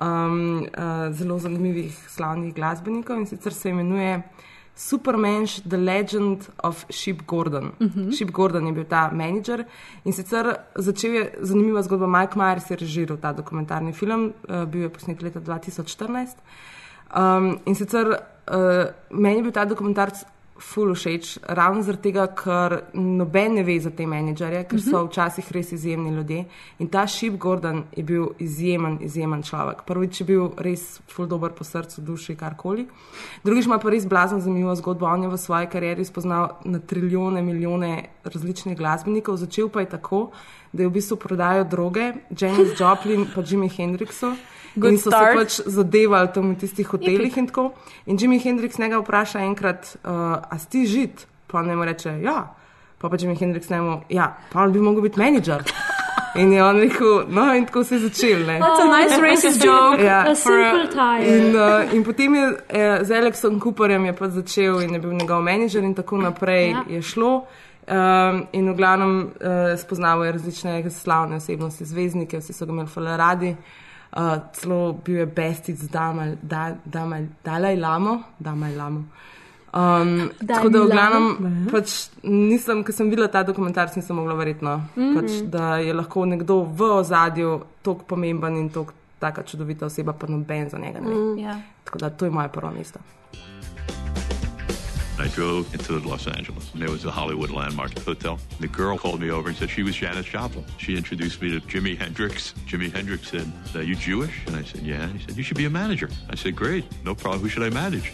uh, zelo zanimivih slavnih glasbenikov in sicer se imenuje Superman's The Legend of Ship Gordon. Uh -huh. Ship Gordon je bil ta menedžer in sicer začel je zanimiva zgodba. Mike Myers je režiral ta dokumentarni film, uh, bil je posnet leta 2014. Um, in sicer uh, meni je bil ta dokumentarc ful všeč, ravno zaradi tega, ker noben ne ve za te menedžerje, ker so včasih res izjemni ljudje. In ta Ship Gordon je bil izjemen, izjemen človek. Prvič je bil res ful dober po srcu, duši, karkoli. Drugič ima pa res blazno zanimivo zgodbo. On je v svoji karieri spoznal na trilijone, milijone različnih glasbenikov. Začel pa je tako, da je v bistvu prodajal droge, James Joplin pa Jimi Hendrixu. Good in so start. se pač zadevali tam v tistih hotelih in tako. In Jimi Hendrix njega vpraša enkrat, uh, a si žid? Pa ne mu reče, ja. Pa pa Jimi Hendrix njemu, ja, pa bi mogel biti menedžer. In je on rekel, no, in tako se je začel. Ne. That's a nice racist joke. Ja. A simple tie. In, uh, in potem je eh, z Alexom Cooperjem je pa začel in je bil njegov menedžer in tako naprej Ja. ja. je šlo. Um, in v glavnem uh, spoznaval je različne slavne osebnosti, zvezdnike, vsi so ga imeli fale radi. Uh, celo bil je bestic z Damal- Da- Damal- Dalaj Lamo. Dalaj Lamo. Um, tako da v glavnem, pač nisem, ko sem videla ta dokumentarc, nisem mogla verjetno, mm -hmm. pač, da je lahko nekdo v ozadju tako pomemben in tako čudovita oseba, pa noben za njega ne. Mm. Ja. Tako da to je moje prvo mesto. Drove into Los Angeles, and there was a Hollywood Landmark hotel. The girl called me over and said she was Janis Joplin. She introduced me to Jimi Hendrix. Jimi Hendrix said, Are you Jewish? And I said, Yeah. And he said, You should be a manager. I said, Great, no problem. Who should I manage?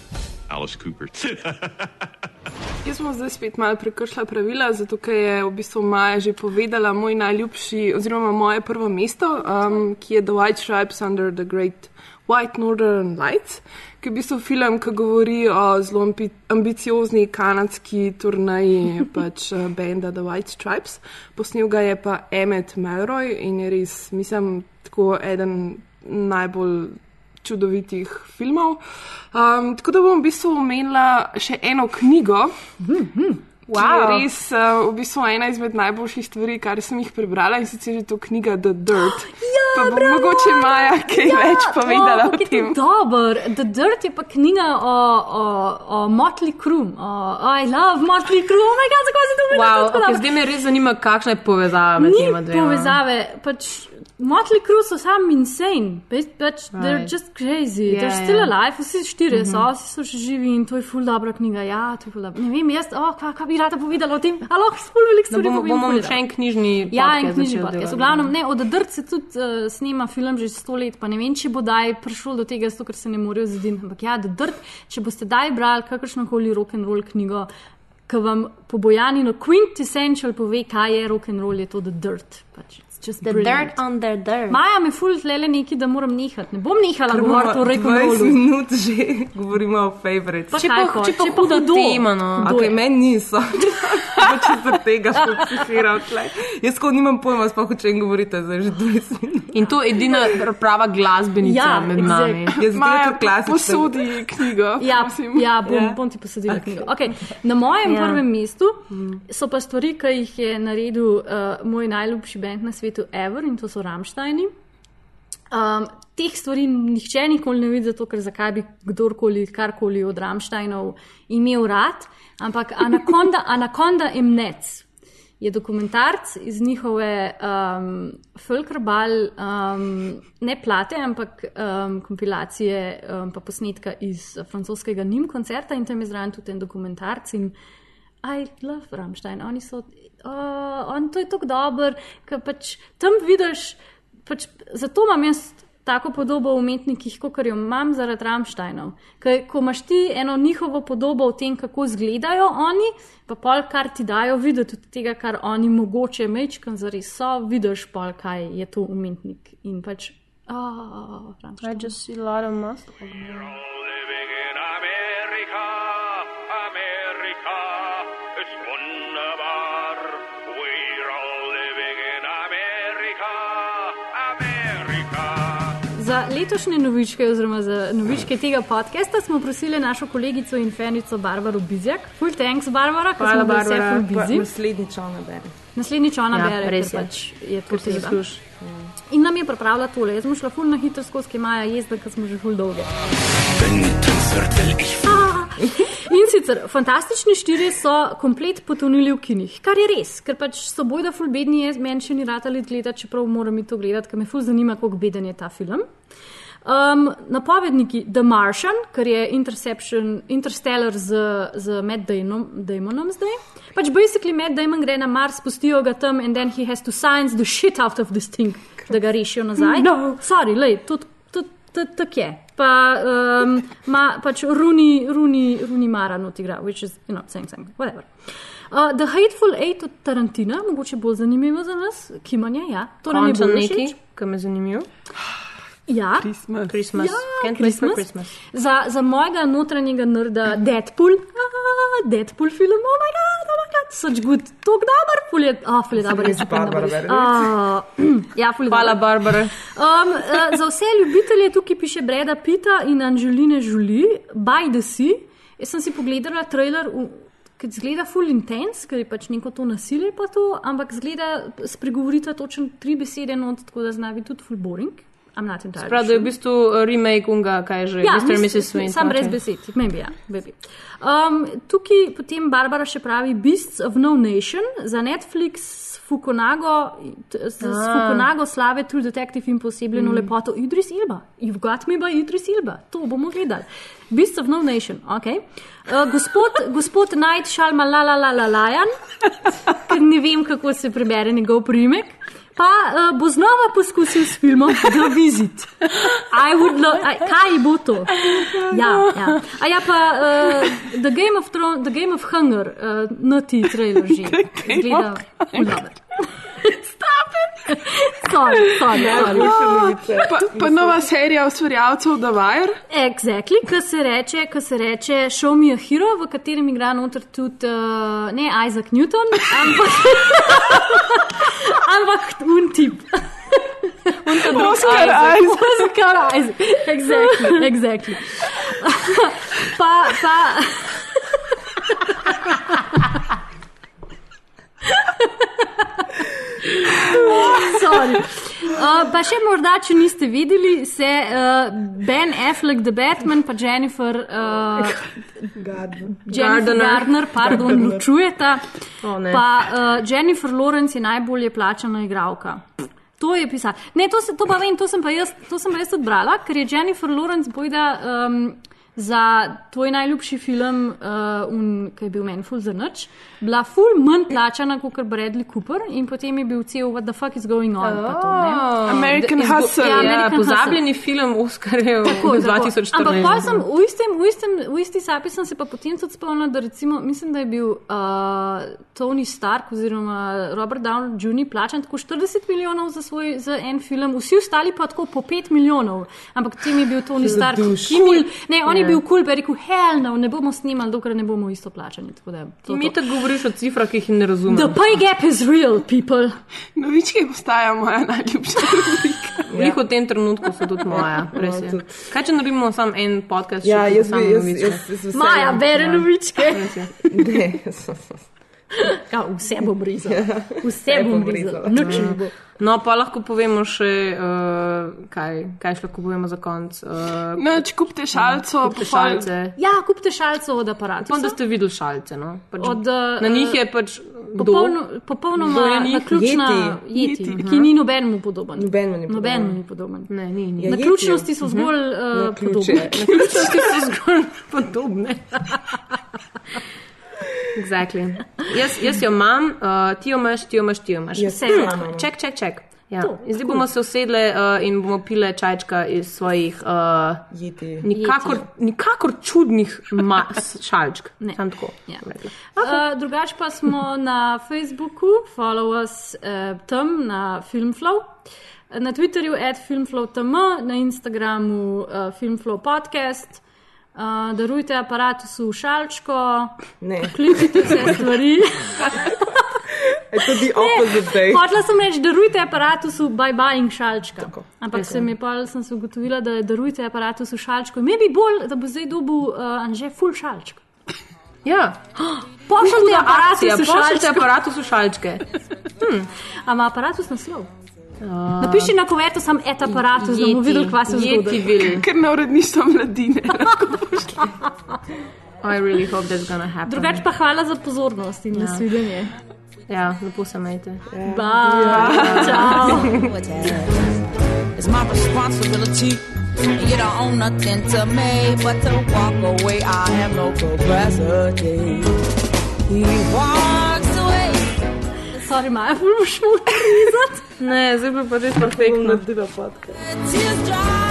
Alice Cooper. *laughs* Jaz sem zdaj spet malo prekršila pravila, zato ker je v bistvu Maja že povedala moj najljubši, oziroma moje prvo mesto, um, ki je The White Stripes Under the Great White Northern Lights, ki je v bistvu film, ki govori o zelo ambi ambiciozni kanadski turnaji *laughs* pač uh, benda The White Stripes. Posnel ga je pa Emmet Melroy in je res, mislim, tako eden najbolj čudovitih filmov. Um, tako da bom v bistvu omenila še eno knjigo. Wow. Je res uh, v bistvu ena izmed najboljših stvari, kar sem jih prebrala in sicer je to knjiga The Dirt. *gasps* Ja, pa bo bravo! mogoče Maja kaj ja, več povedala oh, o tem. Dober. The Dirt je pa knjiga o, o, o Motley Crue. I love Motley Crue. Oh, moj bog, zakaj se to Wow, tako okay, zdaj me res zanima, kakšna je povezava med tema dvema. povezave. Pač, Motley Crue so sam insane, pač, pač, they're Right. just crazy, Ja, yeah, they're ja. still alive, vsi štirje mm -hmm. so, Mhm. vsi so še živi in to je ful dobra knjiga. Ja, to je ful dobra. Ne vem, jaz, oh, kaj, kaj bi rada povedala o tem, alo, ful velik Da stvari. bomo, povem, bomo je še dobro. en knjižni Ja, en knjižni podcast. delati. V glavnem, ne, od Drt se tudi uh, snema film že sto let, pa ne vem, če bo daj prišlo do tega, zato ker se ne morejo zediniti. Ampak ja, The Dirt, če boste daj brali kakršno koli rock and roll knjigo, ki vam po Bojaninu quintessential pove, kaj je rock and roll, je to The Dirt. Pač. Just The brilliant. dirt on their dirt. Maja mi ful tlele neki, da moram nehati. Ne bom nehala govoriti o and 20 rollu. minut že *laughs* govorimo o favorites. Pa Če pa- hoče, če pa če pa huda tema, no. Okay, meni niso. *laughs* Če zaradi tega fokusiral tle. Jaz ko nimam pojma, sploh o čem govorite, zdaj že 20 minut. In to je edina prava glasbenica Ja, med nami. exact. Jaz Maja, kot klasična. posodi knjigo. Ja, ja, bom, Ja. bom ti posadila okay. knjigo. Okay. Na mojem Ja. ja. prvem mestu so pa stvari, ki jih je naredil uh, moj najljubši bend na svetu, Ever, in to so Ramštajni. Um, teh stvari nihče nikoli ne vidi, zato ker zakaj bi kdorkoli karkoli od Ramštajnov imel rad. Ampak Anaconda, *laughs* Anaconda Emnec je dokumentarc iz njihove um, Fulkerbal, um, ne plate, ampak um, kompilacije um, pa posnetka iz francoskega Nim koncerta in tam je zraven tudi en dokumentarc. In I love Ramstein, oni so, uh, on, to je tako dober, ker pač tam vidiš, pač, zato imam jaz tako podobo o umetnikih, kot jo imam zaradi Ramsteinov. Ker ko imaš ti eno njihovo podobo o tem, kako izgledajo oni, pa pol, kar ti dajo videti od tega, kar oni mogoče mečkam zares so, vidiš pol, kaj je to umetnik. In pač, oh, I just see a lot of muscle. Letošnje novičke, oziroma za novičke tega podcasta, smo prosili našo kolegico in fenico Barbaro Bizjak. Full thanks, Barbara, ker smo bili vse full Pa busy. Naslednjič ona bere. Naslednjič ona Ja, bere, res je. pač je to si treba. zasluži. In nam je pripravila tole. Jaz smo šla full na hitro skozi, ki imajo jezda, ker smo že full dolge. Ah! In sicer fantastični štirje so komplet potonili v kinih, kar je res, ker pač so bojda ful bedni, jaz meni še ni rad ali gledati, čeprav moram to gledati, ker me ful zanima, kako beden je ta film. Um, napovedniki The Martian, ker je Interception, Interstellar z, z Matt Damon, Damonom zdaj. Pač basically Matt Damon gre na Mars, pustijo ga tam in then he has to science the shit out of this thing, da ga rešijo nazaj. No. Sorry, lej, tudi tud, tud, tako je. Pa um, ma pač Runi, Runi, Runi Mara not igra, which is, you know, saying something, whatever. Uh, The Hateful Eight od Tarantina, mogoče bolj zanimivo za nas, Kimanje, ja. To nam je neki, všeč. ki me zanimivo. Ja. Christmas. Christmas. Ja, Christmas. Christmas. Za, za mojega notranjega nerda Deadpool, ah, Deadpool film, oh moj bog, oh moj bog, such good, tok dober, ful je, ah, ful je dober, je super Barbara dober. *clears throat* Ja, ful je Hvala, dober. Barbara. Um, uh, za vse ljubitelje tukaj piše Breda Pita in Anželine Jolie, By the Sea. Jaz sem si pogledala trailer, v- ki zgleda full intense, ker je pač neko to nasilje pa to, ampak zgleda, spregovorita točno tri besede, not, tako da zna biti tudi full boring. I'm not entirely Prav, da je v sure. bistvu remake unga, kaj je že, Ja, Mr. mis- Mrs. Swing. Sam brez besed, maybe, ja, maybe. Um, tukaj potem Barbara še pravi Beasts of No Nation za Netflix. Fukunago, s, Ah. Fukunago slave True Detective in posebljeno Mm. lepoto Idris Ilba. You've got me by Idris Ilba. To bomo gledali. Beasts of No Nation, ok. Uh, gospod, *laughs* gospod Knight Shalma la la la la lajan, ker ne vem, kako se prebere njegov primek. Pa uh, bo znova poskusil s filmom The Visit. I would lo- a, kaj bo to? Ja, ja. A ja, pa uh, The, Game of Thrones, The Game of Hunger, uh, noti trailer že. Zgleda, ful dober. *laughs* Sorry, sorry, sorry. Pa, pa nova serija ustvarjalcev The Wire. Exactly, ki se reče, ki se reče Show Me a Hero, v katerem igra noter tudi uh, ne Isaac Newton, ampak, *laughs* ampak un tip. Un ta drug Oscar Isaac. Oscar Isaac. Exactly, exactly. *laughs* pa, pa. *laughs* Sorry. Uh, pa še morda, če niste videli, se uh, Ben Affleck, The Batman, pa Jennifer, uh, Jennifer Gardener. Gardner, pardon, ločujeta. O, ne. pa uh, Jennifer Lawrence je najbolje plačana igralka. To je pisalo. Ne, to, se, to pa vem, to sem pa jaz, to sem pa jaz odbrala, ker je Jennifer Lawrence bojda um, za tvoj najljubši film, uh, un, ki je bil meni ful za noč, bila ful manj plačana kot Bradley Cooper in potem je bil cel What the fuck is going on. pa to, ne. American Da- izgu- Hustle. Ja, Ja, American pozabljeni film Oscarjev Tako, tako. 2014. Ampak pa sem v, istem, v, istem, v isti sapi sem se pa potem tudi spomnila, da recimo, mislim, da je bil uh, Tony Stark oziroma Robert Downey Jr. plačan tako 40 milijonov za, svoj, za en film, vsi ostali pa tako po 5 milijonov. Ampak tem je bil Tony Stark cool. Ne, on je Ja. bil kul, cool, je rekel, hell no, ne bomo snimali, dokler ne bomo isto plačani. Tako da, to, mi tako govoriš o cifrah, ki jih ne razumem. The pay gap is real, people. Novički postaja moja najljubša rubrika. *laughs* Njih v tem trenutku so tudi moja. res je. Kaj če naredimo samo en podcast? Ja, jaz samo bi, jaz, novičke? jaz, jaz z Maja, bere novičke. Res je. Ne, *laughs* Ja, vse bom rezala. Vse bom rezala. Nič ne bo. No, pa lahko povemo še, uh, kaj, kaj še lahko povemo za konec. Uh, Noč kupite šalco, kupite pa pol- šalce. Ja, kupite šalco od aparata. Upam, da ste videli šalce. No? Pač Od, uh, na njih je pač Popolno, popolnoma Yeti. jeti, Yeti, ki ni nobenemu podoben. Nobenemu ni podoben. Nobenemu ni podoben. Ne, ni, ni. Ja, Naključnosti Yetiju. so zgolj uh, Naključje. podobne. *laughs* Naključnosti so zgolj podobne. *laughs* exactly. jaz, jaz jo imam, uh, ti jo imaš, ti jo imaš, ti jo imaš. Vse imamo. imam. Ček, ček, ček. Ja. To, In zdaj bomo se usedle uh, in bomo pile čajčka iz svojih uh, Jeti. nikakor, nikakor čudnih šalčk. Sam tako. Ja. Uh, drugač pa smo na Facebooku, follow us uh, tam na Filmflow, na Twitterju at filmflow.tm, na Instagramu uh, Filmflow podcast. Uh, darujte aparatusu šalčko, Ne. klikite vse *laughs* stvari. Day. Hotela sem reči, darujte aparatusu bye bye in šalčka. Tako. Ampak se mi pa sem se ugotovila, da je darujte aparatusu šalčko. Me bi bolj, da bo zdaj dobil uh, Anže full šalčk. Ja, *gasps* Pošljite v pošljite aparatu sušalčke. *laughs* A ima aparatus naslov? Napiši na kuvertu sam et aparatus, da bomo videli, kva se zgodi. Ker na uredništvo mladine. *laughs* I really hope that's gonna happen. Drugač pa hvala za pozornost in nasvidenje. Ja, lepo se majte. Bye. Ciao. *laughs* It's my responsibility. You don't own nothing to me but to walk away. I have no capacity. Sorry, Maja, ful boš mu rezati. Ne, zdaj bi pa res perfektno. Naredila podcast. Tears dry.